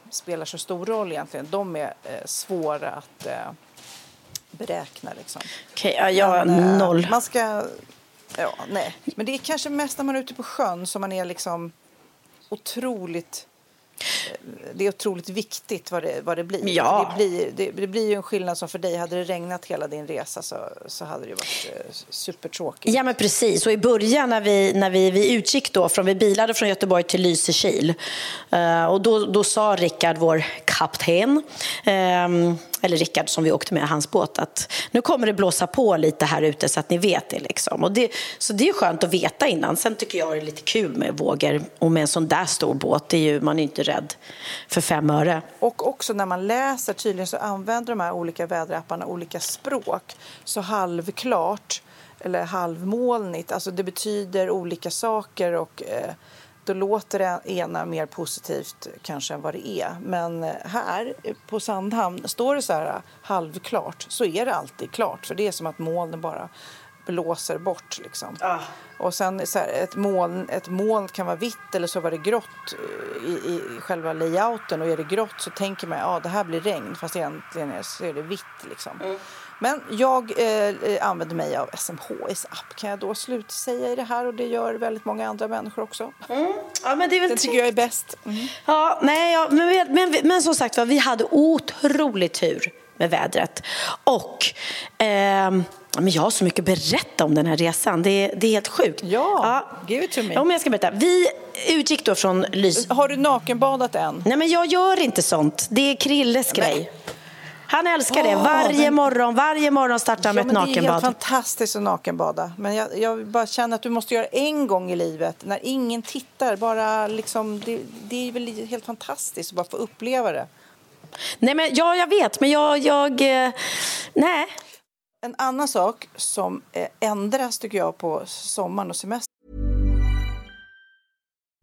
spelar så stor roll egentligen. De är eh, svåra att eh, beräkna liksom. Okej, ja, jag Men, eh, noll. Man ska... Ja, nej. Men det är kanske mest när man är ute på sjön som man är liksom otroligt... eh, Det är otroligt viktigt vad det, vad det blir. Ja. Det, blir det, det blir ju en skillnad som för dig. Hade det regnat hela din resa så, så hade det varit eh, supertråkigt. Ja, men precis. Och i början när vi, när vi, vi utgick då, från, vi bilade från Göteborg till Lysekil. Eh, och då, då sa Rickard, vår kapten, ehm, eller Rickard som vi åkte med, hans båt, att nu kommer det blåsa på lite här ute så att ni vet det. Liksom. Och det så det är skönt att veta innan. Sen tycker jag det är lite kul med vågor och med en sån där stor båt. Det är ju, man är ju inte rädd för fem öre. Och också när man läser, tydligen så använder de här olika väderapparna olika språk. Så halvklart eller halvmolnigt, alltså det betyder olika saker och eh, då låter det ena mer positivt kanske än vad det är. Men här på Sandhamn, står det så här halvklart så är det alltid klart för det är som att molnen bara blåser bort liksom. Och sen så här, ett, moln, ett moln kan vara vitt eller så var det grått eh, i, i själva layouten och är det grått så tänker man ja det här blir regn fast egentligen är, så är det vitt liksom. Men jag eh, eh, använder mig av SMHIs app kan jag då slutsäga i det här och det gör väldigt många andra människor också. Ja, men det är väl Den tycker jag är bäst. Mm. Ja, nej, ja, men, men, vi- men som sagt var, vi hade otrolig tur med vädret. Och ehm, men jag har så mycket att berätta om den här resan. Det, är- det är helt sjukt. Ja, give it to me. Ja, men jag ska berätta. Vi utgick då från Lys... Har du nakenbadat än? Nej, men jag gör inte sånt. Det är Krilles grej. Han älskar det. Varje men- morgon, varje morgon startar han med Ja, ett men det är nakenbad. fantastiskt att nakenbada. Men jag, jag bara känner att du måste göra en gång i livet när ingen tittar. Bara liksom, det, det är väl helt fantastiskt att bara få uppleva det. Nej, men, ja, jag vet, men jag... jag eh, nej. En annan sak som eh, ändras tycker jag på sommaren och semestern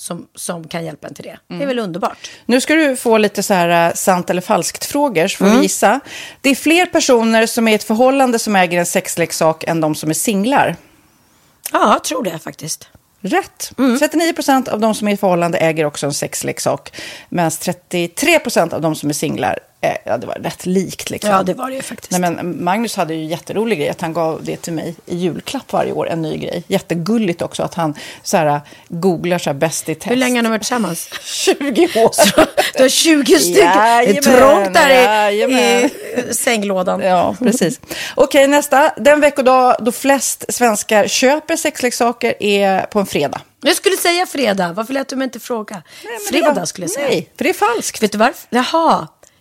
som, som kan hjälpa en till det. Det är väl underbart. Nu ska du få lite så här eh, sant eller falskt-frågor, så får vi gissa. Det är fler personer som är i ett förhållande som äger en sexleksak än de som är singlar. Ja, jag tror det faktiskt. Rätt. 39 procent av de som är i förhållande äger också en sexleksak. Medan 33 procent av de som är singlar, eh, ja det var rätt likt. Liksom. Ja, det var det ju faktiskt. Nej, men Magnus hade ju jätterolig grej att han gav det till mig i julklapp varje år, en ny grej. Jättegulligt också att han så här, googlar så här, bäst i test. Hur länge har ni varit tillsammans? 20 år. Du har 20 stycken. Det är Jajamän, trångt där i, jajamän. i sänglådan. Ja, precis. Okej, nästa. Den veckodag då flest svenskar köper sexleksaker är på en fredag. Jag skulle säga fredag. Varför lät du mig inte fråga? Nej, fredag var- skulle jag säga. Nej, för det är falskt. Vet du varför? Jaha.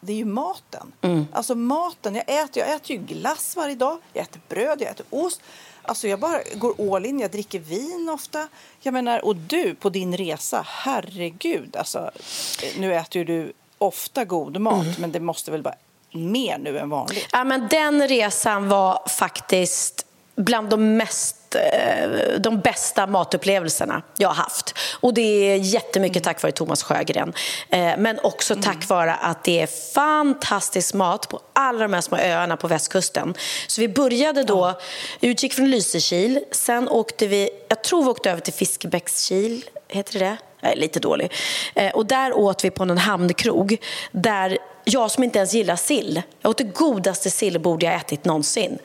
Det är ju maten. Mm. Alltså maten, jag äter, jag äter ju glass varje dag, jag äter bröd, jag äter ost. Alltså jag bara går all in, jag dricker vin ofta. Jag menar, och du på din resa, herregud, alltså nu äter ju du ofta god mat, mm. men det måste väl vara mer nu än vanligt? Ja, men den resan var faktiskt bland de mest Eh, de bästa matupplevelserna jag har haft. Och det är jättemycket tack vare Thomas Sjögren. Eh, men också tack mm. vare att det är fantastisk mat på alla de här små öarna på västkusten. Så vi började då, utgick från Lysekil, sen åkte vi, jag tror vi åkte över till Fiskebäckskil, heter det? Jag är lite dålig. Eh, och där åt vi på en hamnkrog där jag som inte ens gillar sill. Jag åt det godaste sillbord jag ätit någonsin.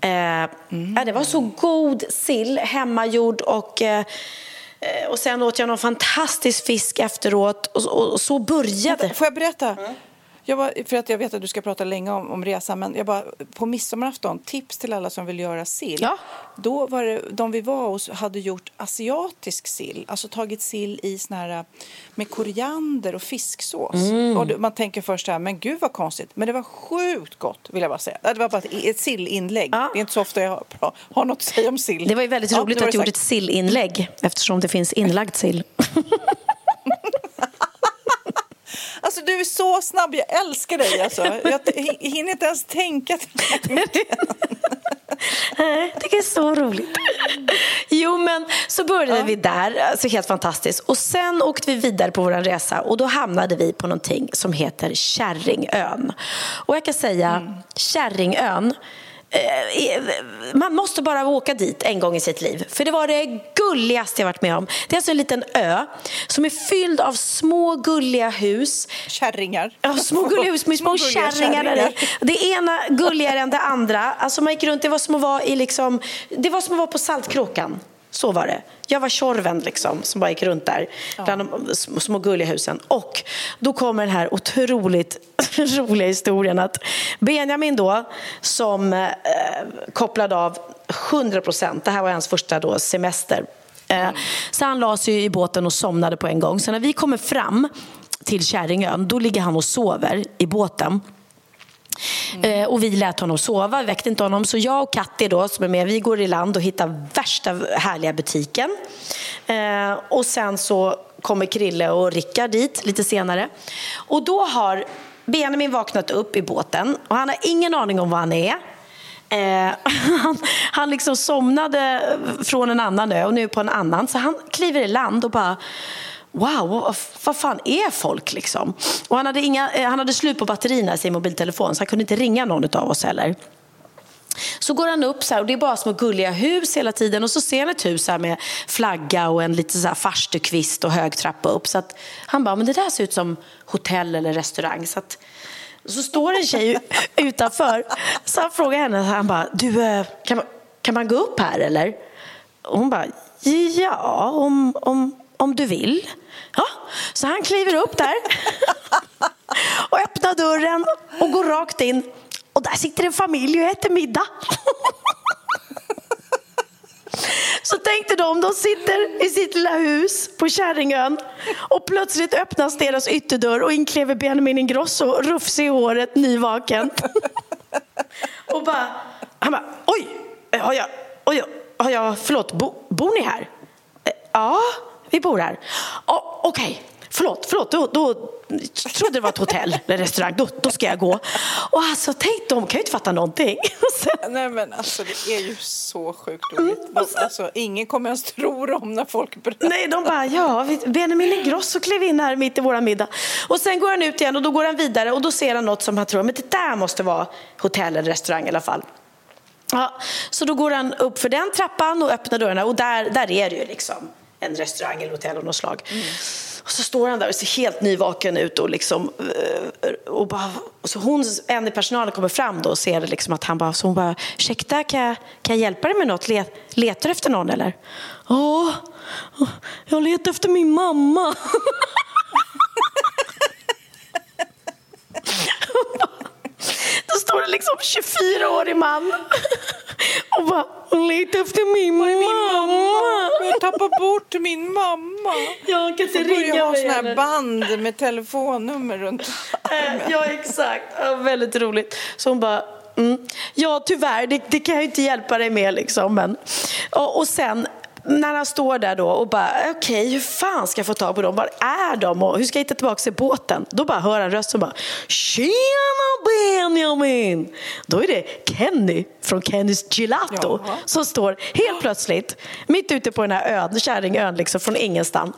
Eh, mm. Det var så god sill, hemmagjord och eh, och sen åt jag någon fantastisk fisk efteråt och så började Får jag berätta? Mm. Jag bara, för att jag vet att du ska prata länge om, om resan, men jag bara, på midsommarafton, tips till alla som vill göra sill. Ja. Då var det, de vi var hos hade gjort asiatisk sill, alltså tagit sill i sån här med koriander och fisksås. Mm. Och man tänker först här, men gud vad konstigt, men det var sjukt gott vill jag bara säga. Det var bara ett, ett sillinlägg. Ja. Det är inte så ofta jag har, har något att säga om sill. Det var ju väldigt Ja, roligt var att du gjorde ett sillinlägg eftersom det finns inlagd sill. Alltså du är så snabb, jag älskar dig alltså. Jag hinner inte ens tänka. Nej, det är så roligt. Jo, men så började vi där, alltså helt fantastiskt. Och sen åkte vi vidare på vår resa och då hamnade vi på någonting som heter Kärringön. Och jag kan säga, Kärringön, eh, är- man måste bara åka dit en gång i sitt liv. För det var det gulligaste jag varit med om. Det är alltså en liten ö som är fylld av små gulliga hus Kärringar. Ja, små gulliga hus med små, gulliga kärringar. där i. Det ena gulligare än det andra. Alltså man gick runt, det var som att vara i liksom, det var som att vara på Saltkråkan. Så var det. Jag var Tjorven liksom, som bara gick runt där bland de sm- små gulliga husen. Och då kommer den här otroligt roliga historien att Benjamin då, som eh, kopplade av 100 procent, det här var hans första då, semester. Eh, så han la sig i båten och somnade på en gång. Så när vi kommer fram till Kärringön, då ligger han och sover i båten. Mm. Eh, och vi lät honom sova, vi väckte inte honom. Så jag och Katti då, som är med, vi går i land och hittar värsta härliga butiken. Eh, och sen så kommer Krille och Rickard dit lite senare. Och då har Benjamin vaknat upp i båten och han har ingen aning om var han är. Eh, han, han liksom somnade från en annan ö och nu på en annan. Så han kliver i land och bara Wow, vad, vad fan är folk liksom? Och han hade, inga, eh, han hade slut på batterierna i sin mobiltelefon så han kunde inte ringa någon av oss heller. Så går han upp så här, och det är bara små gulliga hus hela tiden och så ser han ett hus här med flagga och en lite så här farstukvist och hög trappa upp. Så att han bara, men det där ser ut som hotell eller restaurang. Så, att, så står en tjej utanför. Så han frågar henne, han bara, du, eh, kan man, kan man gå upp här eller? Och hon bara, ja, om, om, om du vill. Ja, så han kliver upp där och öppnar dörren och går rakt in. Och där sitter en familj och äter middag. Så tänkte de, de sitter i sitt lilla hus på Kärringön och plötsligt öppnas deras ytterdörr och in kliver Benjamin Ingrosso, rufsig i håret, nyvaken. Och bara, han bara, oj, har jag, oj, har jag förlåt, bo, bor ni här? "Eh, Ja, vi bor här. "Ja, Okej, förlåt, förlåt, då, då trodde det var ett hotell eller restaurang, då, då ska jag gå. Och alltså, tänk, de kan ju inte fatta någonting. Sen- Nej men alltså det är ju så sjukt roligt. De, alltså, ingen kommer ens tro dem när folk berättar. Nej, de bara, ja, Benjamin Ingrosso klev in här mitt i våran middag. Och sen går han ut igen och då går han vidare och då ser han något som han tror, men det där måste vara hotell eller restaurang i alla fall. Ja, så då går han upp för den trappan och öppnar dörrarna och där, där är det ju liksom en restaurang eller hotell av något slag. Och så står han där och ser helt nyvaken ut och liksom eh, och bara, och så hon, en i personalen kommer fram då och ser liksom att han bara, så hon bara, ursäkta kan jag, kan jag hjälpa dig med något? Le, letar du efter någon eller? Ja, jag letar efter min mamma. Då står det liksom 24-årig man och bara, hon letar efter min mamma. Jag har tappat bort min mamma. Jag kan inte Jag ringa ha mig såna här band med telefonnummer runt Eh, Ja, exakt. Ja, väldigt roligt. Så hon bara, mm. ja tyvärr, det, det kan jag ju inte hjälpa dig med liksom. Men, och, och sen när han står där då och bara, okej, hur fan ska jag få tag på dem? Var är de? Och hur ska jag hitta tillbaka till båten? Då bara hör han röst som bara, tjena Benjamin! Då är det Kenny från Kennys Gelato Jaha. som står helt plötsligt mitt ute på den här ön, Kärringön, liksom från ingenstans.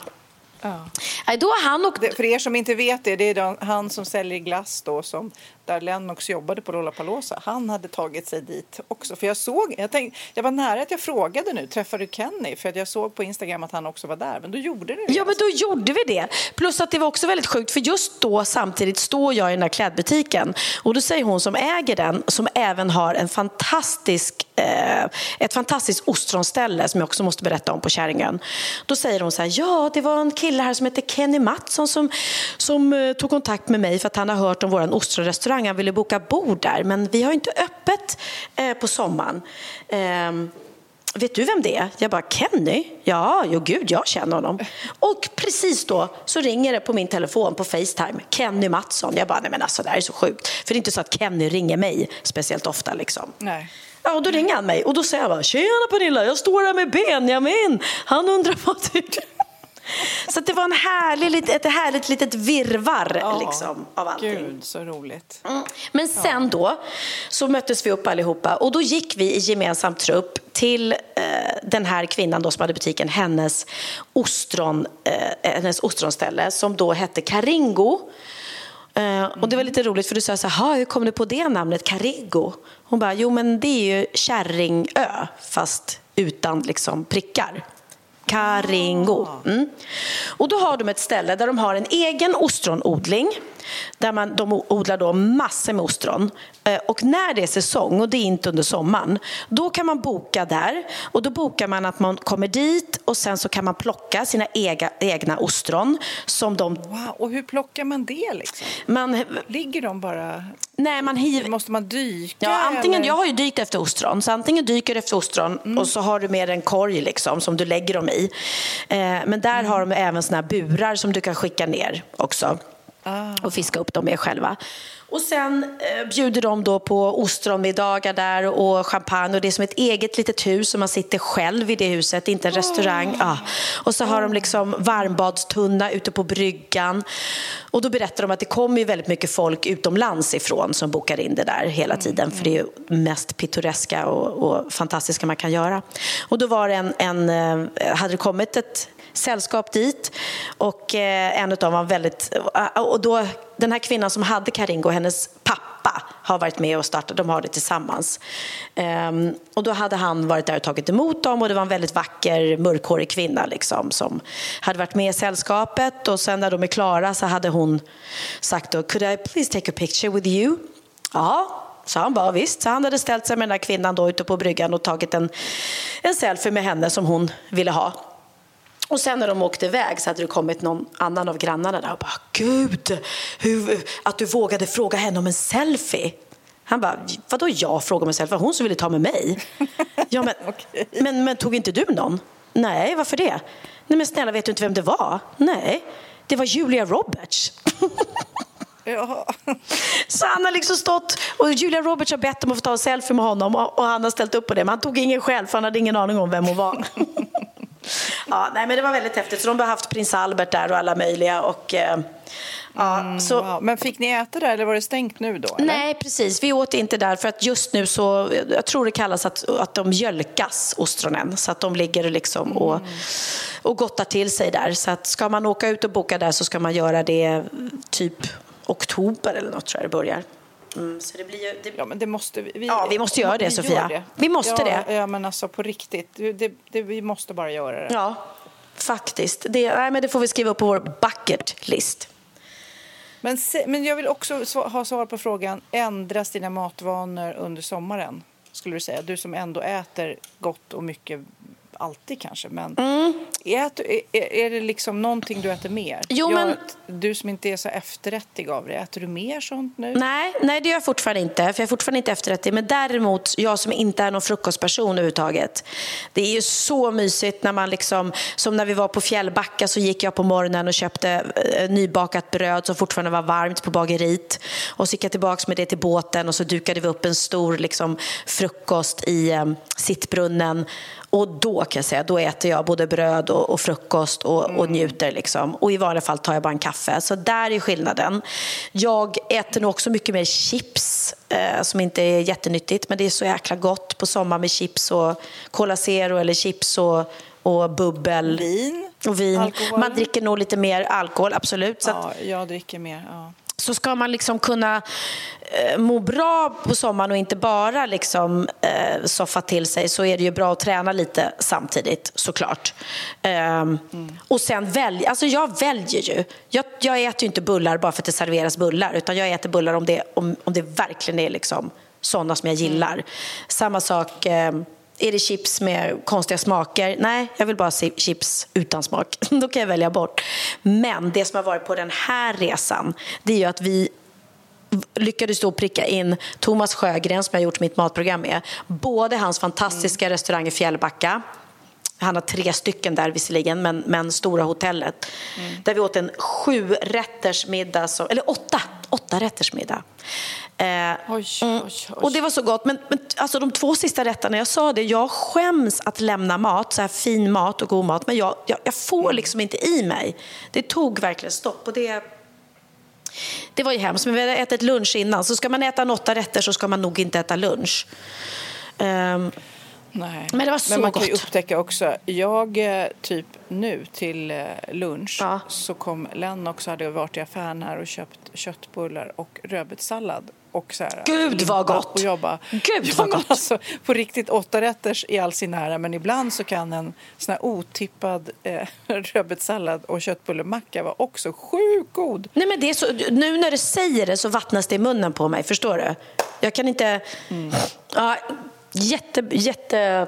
Nej, då han Det, för er som inte vet det, det är han som säljer glass då som där Lennox jobbade på Lollapalooza. Han hade tagit sig dit också. För jag såg, jag, tänkte, jag var nära att jag frågade nu, träffade du Kenny? För att jag såg på Instagram att han också var där, men då gjorde det Ja, men då gjorde vi det. Plus att det var också väldigt sjukt, för just då samtidigt står jag i den här klädbutiken och då säger hon som äger den, som även har en fantastisk, eh, ett fantastiskt ostronställe som jag också måste berätta om på Kärringön. Då säger hon så här, ja, det var en kille här som heter Kenny Mattsson som, som eh, tog kontakt med mig för att han har hört om vår ostronrestaurang. Han ville boka bord där, men vi har inte öppet eh, på sommaren. Ehm, Vet du vem det är? Jag bara, Kenny? Ja, jo gud, jag känner honom. Och precis då så ringer det på min telefon på Facetime, Kenny Mattsson. Jag bara, nej men alltså det här är så sjukt. För det är inte så att Kenny ringer mig speciellt ofta liksom. Nej. Ja, och då ringer han mig och då säger jag bara, tjena Pernilla, jag står här med Benjamin. Han undrar vad du... Så det var en härlig, ett härligt litet virvar Ja, liksom, av allting. Gud, så roligt. Mm. Men sen då så möttes vi upp allihopa och då gick vi i gemensam trupp till eh, den här kvinnan då som hade butiken, hennes, ostron, eh, hennes ostronställe som då hette Karingo. Eh, och det var lite roligt för du sa så här, hur kom du på det namnet, Karingo? Hon bara, jo men det är ju Kärringö fast utan liksom prickar. Karingo. Mm. Och då har de ett ställe där de har en egen ostronodling. Där man, de odlar då massor med ostron. Eh, Och när det är säsong, och det är inte under sommaren, då kan man boka där. Och då bokar man att man kommer dit och sen så kan man plocka sina ega, egna ostron som de... Wow, och hur plockar man det liksom? Man, Ligger de bara... nej, man hiver... Måste man dyka? Ja, antingen, eller? jag har ju dykt efter ostron, så antingen dyker du efter ostron och så har du med en korg liksom, som du lägger dem i. Eh, men där har de även såna burar som du kan skicka ner också och fiska upp dem med själva. Och sen eh, bjuder de då på ostronmiddagar där och champagne och det är som ett eget litet hus och man sitter själv i det huset, inte en restaurang. Ja. Och så har de liksom varmbadstunna ute på bryggan. Och då berättar de att det kommer ju väldigt mycket folk utomlands ifrån som bokar in det där hela tiden för det är ju mest pittoreska och, och fantastiska man kan göra. Och då var det en, en eh, hade det kommit ett sällskap dit och eh, en av dem var väldigt... Och då, den här kvinnan som hade Karingo, hennes pappa har varit med och startat, de har det tillsammans. Um, och då hade han varit där och tagit emot dem och det var en väldigt vacker mörkhårig kvinna liksom, som hade varit med i sällskapet och sen när de är klara så hade hon sagt då, could I please take a picture with you? Ja, så han bara visst. Så han hade ställt sig med den här kvinnan då ute på bryggan och tagit en, en selfie med henne som hon ville ha. Och sen när de åkte iväg så hade det kommit någon annan av grannarna där och bara Gud, hur, att du vågade fråga henne om en selfie. Han bara, vadå jag frågade om en selfie? Hon som ville ta med mig. Ja, men, men, men tog inte du någon? Nej, varför det? Nej men snälla, vet du inte vem det var? Nej, det var Julia Roberts. Jaha. Så han har liksom stått och Julia Roberts har bett om att få ta en selfie med honom och och han har ställt upp på det. Men han tog ingen själv för han hade ingen aning om vem hon var. Ja, nej, men det var väldigt häftigt. Så de har haft prins Albert där och alla möjliga. Och, eh, ja, så, Wow. Men fick ni äta där eller var det stängt nu då? eller? Nej, precis. Vi åt inte där för att just nu så, jag tror det kallas att, att de mjölkas, ostronen. Så att de ligger liksom och, och gottar till sig där. Så att ska man åka ut och boka där så ska man göra det typ oktober eller något tror jag det börjar. Mm, så det blir ju, det, Ja, men det måste vi. Ja, vi måste göra det, gör Sofia. Vi måste ja, det. Ja, men alltså på riktigt. Det, det, det, vi måste bara göra det. ja, faktiskt. Det, nej, men det får vi skriva upp på vår bucket list. Men, se, men jag vill också ha svar på frågan, ändras dina matvanor under sommaren? Skulle du säga? Du som ändå äter gott och mycket, alltid kanske, men Mm. äter, är, är det liksom någonting du äter mer? Jo, Jag- men- Du som inte är så efterrättig av det, äter du mer sånt nu? Nej, nej, det gör jag fortfarande inte. För jag är fortfarande inte efterrättig. Men däremot, jag som inte är någon frukostperson överhuvudtaget. Det är ju så mysigt när man liksom, som när vi var på Fjällbacka så gick jag på morgonen och köpte eh, nybakat bröd som fortfarande var varmt på bageriet. Och så gick jag tillbaka med det till båten och så dukade vi upp en stor liksom, frukost i eh, sittbrunnen. Och då kan jag säga, då äter jag både bröd och, och frukost och, och njuter. Liksom. Och i vanliga fall tar jag bara en kaffe. Så där är skillnaden. Jag äter nog också mycket mer chips, eh, som inte är jättenyttigt, men det är så jäkla gott på sommaren med chips och Cola Zero eller chips och, och bubbel. Vin? Och vin. Alkohol? Man dricker nog lite mer alkohol, absolut. Så att, Ja, jag dricker mer. Ja. Så ska man liksom kunna eh, må bra på sommaren och inte bara liksom, eh, soffa till sig så är det ju bra att träna lite samtidigt såklart. Ehm, Och sen välja, alltså jag väljer ju. Jag, jag äter ju inte bullar bara för att det serveras bullar utan jag äter bullar om det, om, om det verkligen är liksom sådana som jag gillar. Samma sak eh, är det chips med konstiga smaker? Nej, jag vill bara se chips utan smak. Då kan jag välja bort. Men det som har varit på den här resan, det är ju att vi lyckades då pricka in Thomas Sjögren som jag gjort mitt matprogram med. Både hans fantastiska mm. restaurang i Fjällbacka han har tre stycken där visserligen, men, men Stora hotellet. Mm. Där vi åt en sju rätters middag, eller åtta, åtta rätters middag. Eh, oj, mm. oj, oj. Och det var så gott. Men, men alltså, de två sista rätterna, jag sa det, jag skäms att lämna mat, så här fin mat och god mat, men jag, jag, jag får mm. liksom inte i mig. Det tog verkligen stopp. Och det, det var ju hemskt, men vi hade ätit lunch innan. Så ska man äta en åtta rätter så ska man nog inte äta lunch. Um, Nej. Men det var så Men man gott. kan ju upptäcka också, jag eh, typ nu till eh, lunch ja. så kom Lennox och hade varit i affären här och köpt köttbullar och rödbetssallad. Och så här, Gud vad gott! Och bara, Gud vad gott! Alltså, på riktigt åtta rätters i all sin ära men ibland så kan en sån här otippad eh, rödbetssallad och köttbullemacka vara också sjukt god. Nej men det är så, nu när du säger det så vattnas det i munnen på mig, förstår du? Jag kan inte... Mm. Ja, jätte, jätte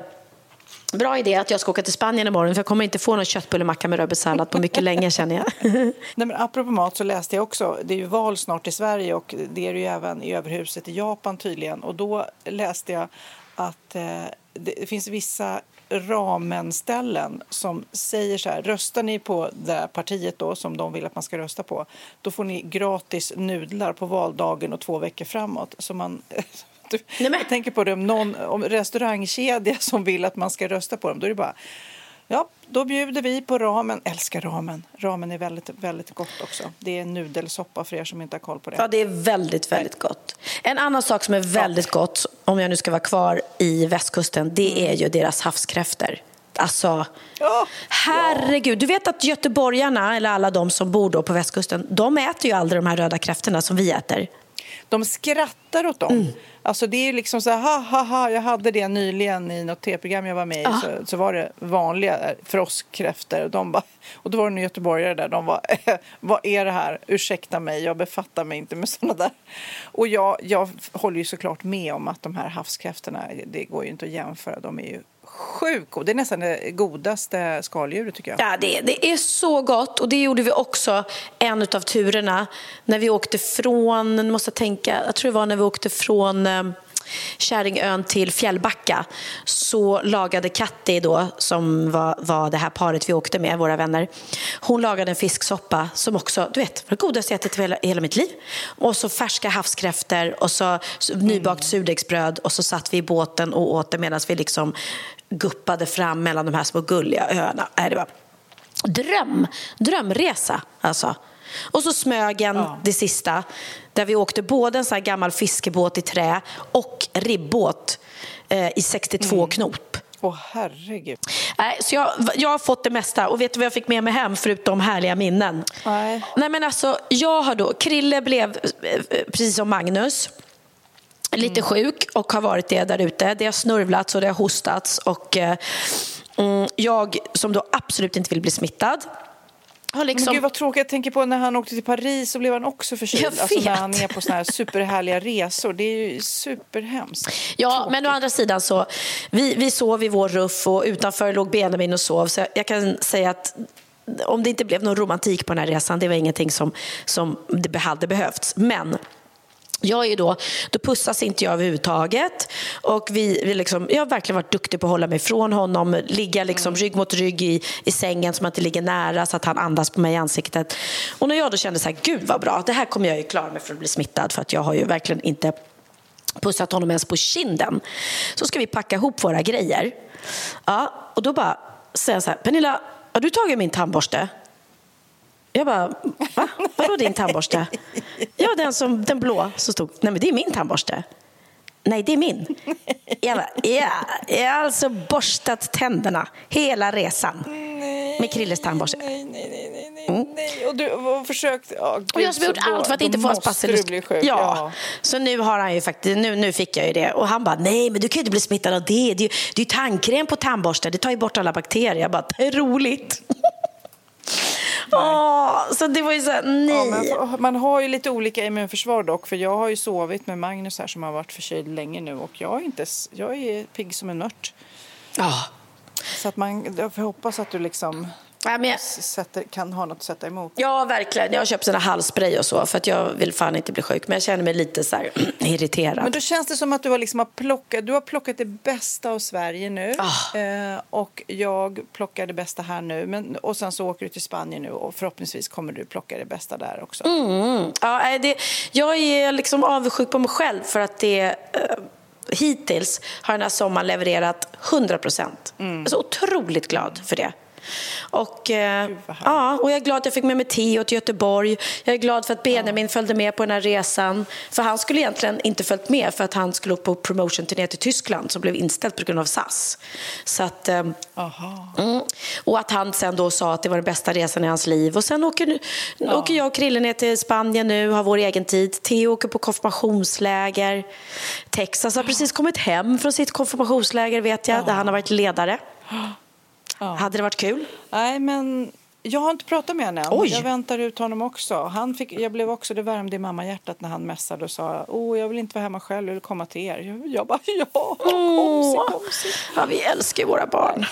Bra idé att jag ska åka till Spanien imorgon för jag kommer inte få någon köttbullemacka med rödbetssallad på mycket länge känner jag. Nej, men apropå mat så läste jag också, det är ju val snart i Sverige och det är det ju även i överhuset i Japan tydligen och då läste jag att eh, det finns vissa ramenställen som säger så här, röstar ni på det partiet då som de vill att man ska rösta på, då får ni gratis nudlar på valdagen och två veckor framåt. Så man du, Nej, Jag tänker på det om någon om restaurangkedja som vill att man ska rösta på dem. Då är det bara Ja, då bjuder vi på ramen. Älskar ramen. Ramen är väldigt, väldigt gott också. Det är nudelsoppa för er som inte har koll på det. Ja, det är väldigt, väldigt gott. En annan sak som är väldigt ja. gott, om jag nu ska vara kvar i västkusten, det mm. är ju deras havskräftor. Alltså, oh, herregud. Du vet att göteborgarna, eller alla de som bor då på västkusten, de äter ju aldrig de här röda kräftorna som vi äter. De skrattar åt dem. Mm. Alltså det är liksom så här, ha, ha, ha, jag hade det nyligen i något tv-program jag var med i, ah. så, så var det vanliga frostkräftor. De bara, och då var det en göteborgare där, de var vad är det här? Ursäkta mig, jag befattar mig inte med sådana där. Och jag, jag håller ju såklart med om att de här havskräftorna, det går ju inte att jämföra, de är ju sjukt god. Det är nästan det godaste skaldjuret tycker jag. Ja, det, det är så gott. Och det gjorde vi också en av turerna när vi åkte från, måste tänka, jag tror det var när vi åkte från eh, Käringön till Fjällbacka så lagade Katti då, som var, var det här paret vi åkte med, våra vänner, hon lagade en fisksoppa som också, du vet, var det godaste jag ätit i hela, hela mitt liv. Och så färska havskräftor och så, nybakt surdegsbröd och så satt vi i båten och åt det medan vi liksom guppade fram mellan de här små gulliga öarna. Det var dröm, drömresa alltså. Och så Smögen, ja. det sista, där vi åkte både en sån gammal fiskebåt i trä och ribbåt eh, i 62 mm. knop. Åh, oh, herregud. Nej, så jag, jag har fått det mesta. Och vet du vad jag fick med mig hem förutom härliga minnen? Nej. Nej men alltså, jag har då, Krille blev, eh, precis som Magnus, lite mm. sjuk och har varit det där ute. Det har snurvlats och det har hostats. Och, eh, mm, jag som då absolut inte vill bli smittad har liksom... Men gud vad tråkigt. Jag tänker på när han åkte till Paris så blev han också förkyld. Alltså när han är på såna här superhärliga resor. Det är ju superhemskt. Ja, tråkigt. men å andra sidan så, vi, vi sov i vår ruff och utanför låg Benjamin och sov. Så jag kan säga att om det inte blev någon romantik på den här resan, det var ingenting som, som det hade behövts. Men jag är då, då pussas inte jag överhuvudtaget. Och vi, vi liksom, jag har verkligen varit duktig på att hålla mig ifrån honom. Ligga liksom rygg mot rygg i, i sängen så man inte ligger nära så att han andas på mig i ansiktet. Och när jag då kände så här, gud vad bra, det här kommer jag ju klara mig för att bli smittad. För att jag har ju verkligen inte pussat honom ens på kinden. Så ska vi packa ihop våra grejer. Ja, och då bara säger jag så här, Pernilla, har du tagit min tandborste? Jag bara, va? Vadå din tandborste? Ja, den, som, den blå som stod. Nej, men det är min tandborste. Nej, det är min. Jag bara, ja, jag har alltså borstat tänderna hela resan med Krilles tandborste. Nej, nej, nej, nej, mm. nej. Och du har försökt... Oh, Gud, och jag har gjort allt för att inte få hans bacillus. Ja. ja, så nu har han ju faktiskt, nu, nu fick jag ju det. Och han bara, nej men du kan ju inte bli smittad av det. Det är ju tandkräm på tandborsten, det tar ju bort alla bakterier. Jag bara, det är roligt. Åh, så det var ju så här, nej. Ja, men man har ju lite olika immunförsvar dock. För jag har ju sovit med Magnus här som har varit förkyld länge nu. Och jag är, inte, jag är pigg som en mört. Ja. Så att man, jag hoppas att du liksom Ja, men jag, sätter, kan ha något att sätta emot. ja, verkligen. Jag har köpt såna halsspray och så för att jag vill fan inte bli sjuk. Men jag känner mig lite så här irriterad. Men då känns det som att du har, liksom har, plockat, du har plockat det bästa av Sverige nu. Ah. Eh, och jag plockar det bästa här nu. Men, och sen så åker du till Spanien nu och förhoppningsvis kommer du plocka det bästa där också. Mm. Ja, det, jag är liksom avundsjuk på mig själv för att det eh, hittills har den här sommaren levererat 100 procent. Mm. Jag är så otroligt glad för det. Och, eh, ja, och jag är glad att jag fick med mig Theo till Göteborg. Jag är glad för att Benjamin följde med på den här resan. För han skulle egentligen inte följt med för att han skulle åka på promotion-turné till Tyskland som blev inställd på grund av SAS. Så att, eh. Mm. Och att han sen då sa att det var den bästa resan i hans liv. Och sen åker, åker jag och Krille ner till Spanien nu, har vår egen tid. Theo åker på konfirmationsläger. Texas har precis kommit hem från sitt konfirmationsläger vet jag, där han har varit ledare. Hade det varit kul? Nej, men jag har inte pratat med honom än. Oj. Jag väntar ut honom också. Han fick, jag blev också, det värmde i mammahjärtat när han messade och sa oh, jag vill inte vara hemma själv, jag vill komma till er. Jag, jag bara ja, komsi, komsi. Ja, vi älskar våra barn.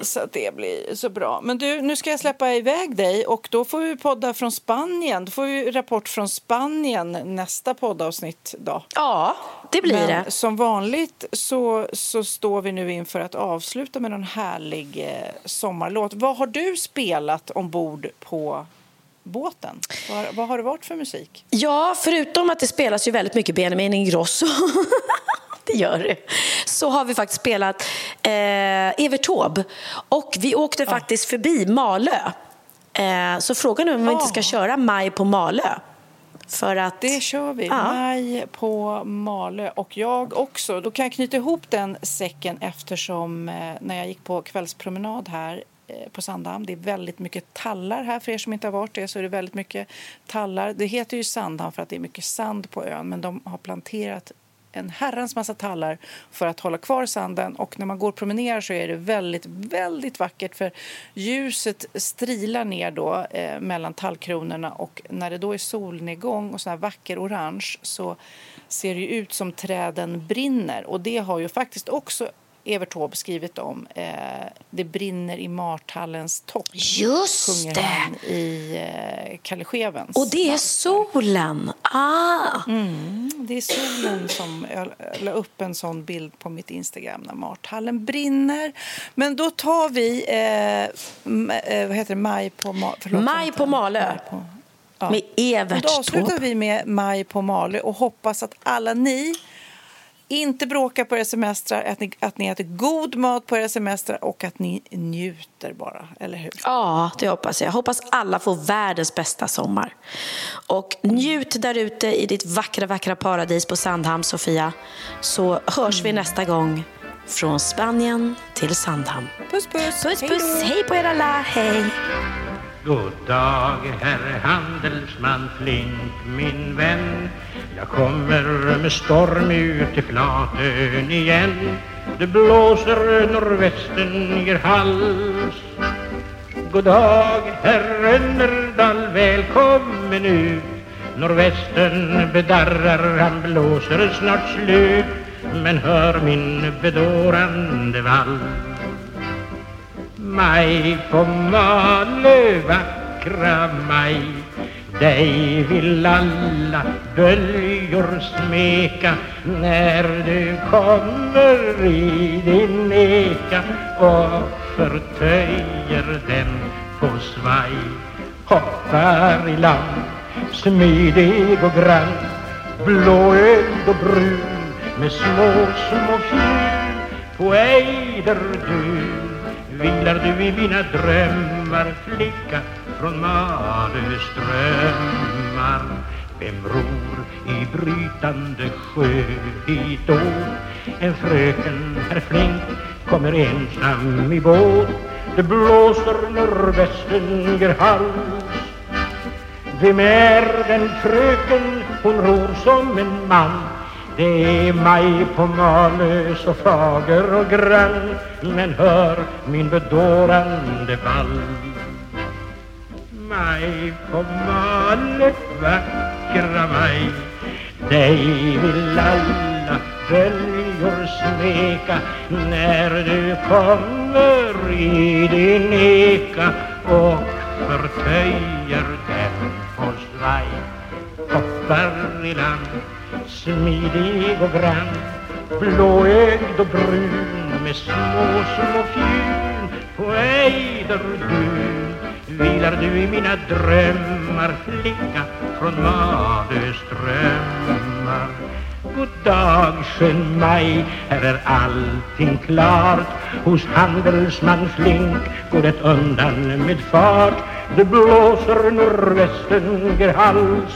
Så att det blir så bra. Men du, nu ska jag släppa iväg dig och då får vi podda från Spanien. Då får vi rapport från Spanien nästa poddavsnitt då. Ja, det blir Men det. som vanligt så, så står vi nu inför att avsluta med någon härlig eh, sommarlåt. Vad har du spelat ombord på båten? Vad, vad har det varit för musik? Ja, förutom att det spelas ju väldigt mycket Benjamin Ingrosso. det gör det. Så har vi faktiskt spelat eh, Evert Taube. Och vi åkte faktiskt förbi Malö. Eh, så frågan är om vi inte ska köra Maj på Malö. För att... Det kör vi. Ja. Maj på Malö. Och jag också. Då kan jag knyta ihop den säcken eftersom eh, när jag gick på kvällspromenad här eh, på Sandhamn. Det är väldigt mycket tallar här. För er som inte har varit det så är det väldigt mycket tallar. Det heter ju Sandhamn för att det är mycket sand på ön. Men de har planterat en herrans massa tallar för att hålla kvar sanden. Och när man går och promenerar så är det väldigt, väldigt vackert för ljuset strilar ner då eh, mellan tallkronorna och när det då är solnedgång och sån här vacker orange så ser det ju ut som träden brinner. Och det har ju faktiskt också Evert Taube skrivit om. Eh, det brinner i Marthallens topp. Just sjunger det! han i eh, Kalle Schewens. Och det är solen. Ah. Det är solen som jag la upp en sån bild på mitt Instagram när Marthallen brinner. Men då tar vi, eh, eh, vad heter det, Maj på, Ma- förlåt, Maj på Malö. Maj på, ja. Med Evert Men Då avslutar Taube. vi med Maj på Malö och hoppas att alla ni inte bråkar på era semestrar, att ni, att ni äter god mat på era semestrar och att ni njuter bara, eller hur? Ja, det hoppas jag. Hoppas alla får världens bästa sommar. Och njut där ute i ditt vackra, vackra paradis på Sandhamn, Sofia. Så hörs vi nästa gång från Spanien till Sandhamn. Puss, puss! Puss, Hej puss! Hej på er alla! Hej! God dag, herr handelsman Flink, min vän. Jag kommer med storm ut till Flatön igen. Det blåser norrvästen ger hals. God dag, herr Rönnerdal, välkommen ut. Norrvästen bedarrar, han blåser snart slut. Men hör min bedårande vals. Maj på Malö, vackra maj Dig vill alla böljor smeka När du kommer i din eka Och förtöjer den på svaj. Hoppar i land, smidig och grann Blåögd och brun med små, små fjun På ejder du. Vilar du i mina drömmar flicka från Malö strömmar Vem ror i brytande sjö hit då? En fröken, herr Flink, kommer ensam i båt Det blåser norrvästen ger hals vem är den fröken? Hon ror som en man det är maj på Malö så fager och grann Men hör min bedårande vall Maj på Malö, vackra maj Dig vill alla böljor smeka. När du kommer i din eka och förtöjer den på svaj Hoppar i land, smidig och grann. Blåögd och brun med små, små fjun. På ejderdun vilar du i mina drömmar Flicka från Madös strömmar God dag, skön maj, här är allting klart. Hos handelsman Flink går det undan med fart. Det blåser norrvästen ger hals.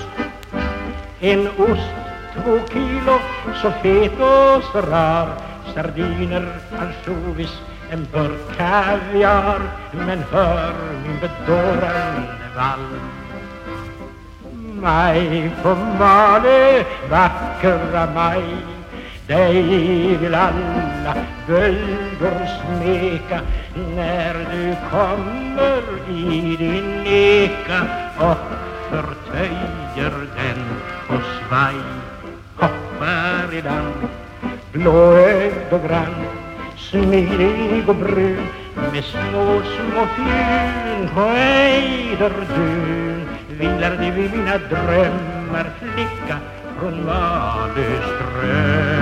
En ost, två kilo, så fet och så rar. Sardiner, ansjovis, en burk kaviar. Men hör min bedårande vals Maj på Malö, vackra maj Dig vill alla bölder smeka. När du kommer i din eka Och förtöjer den på svaj. Hoppar blåögd och grann Smidig och brun med små, små fjun på ejderdun vilar du i mina drömmar flicka från Malö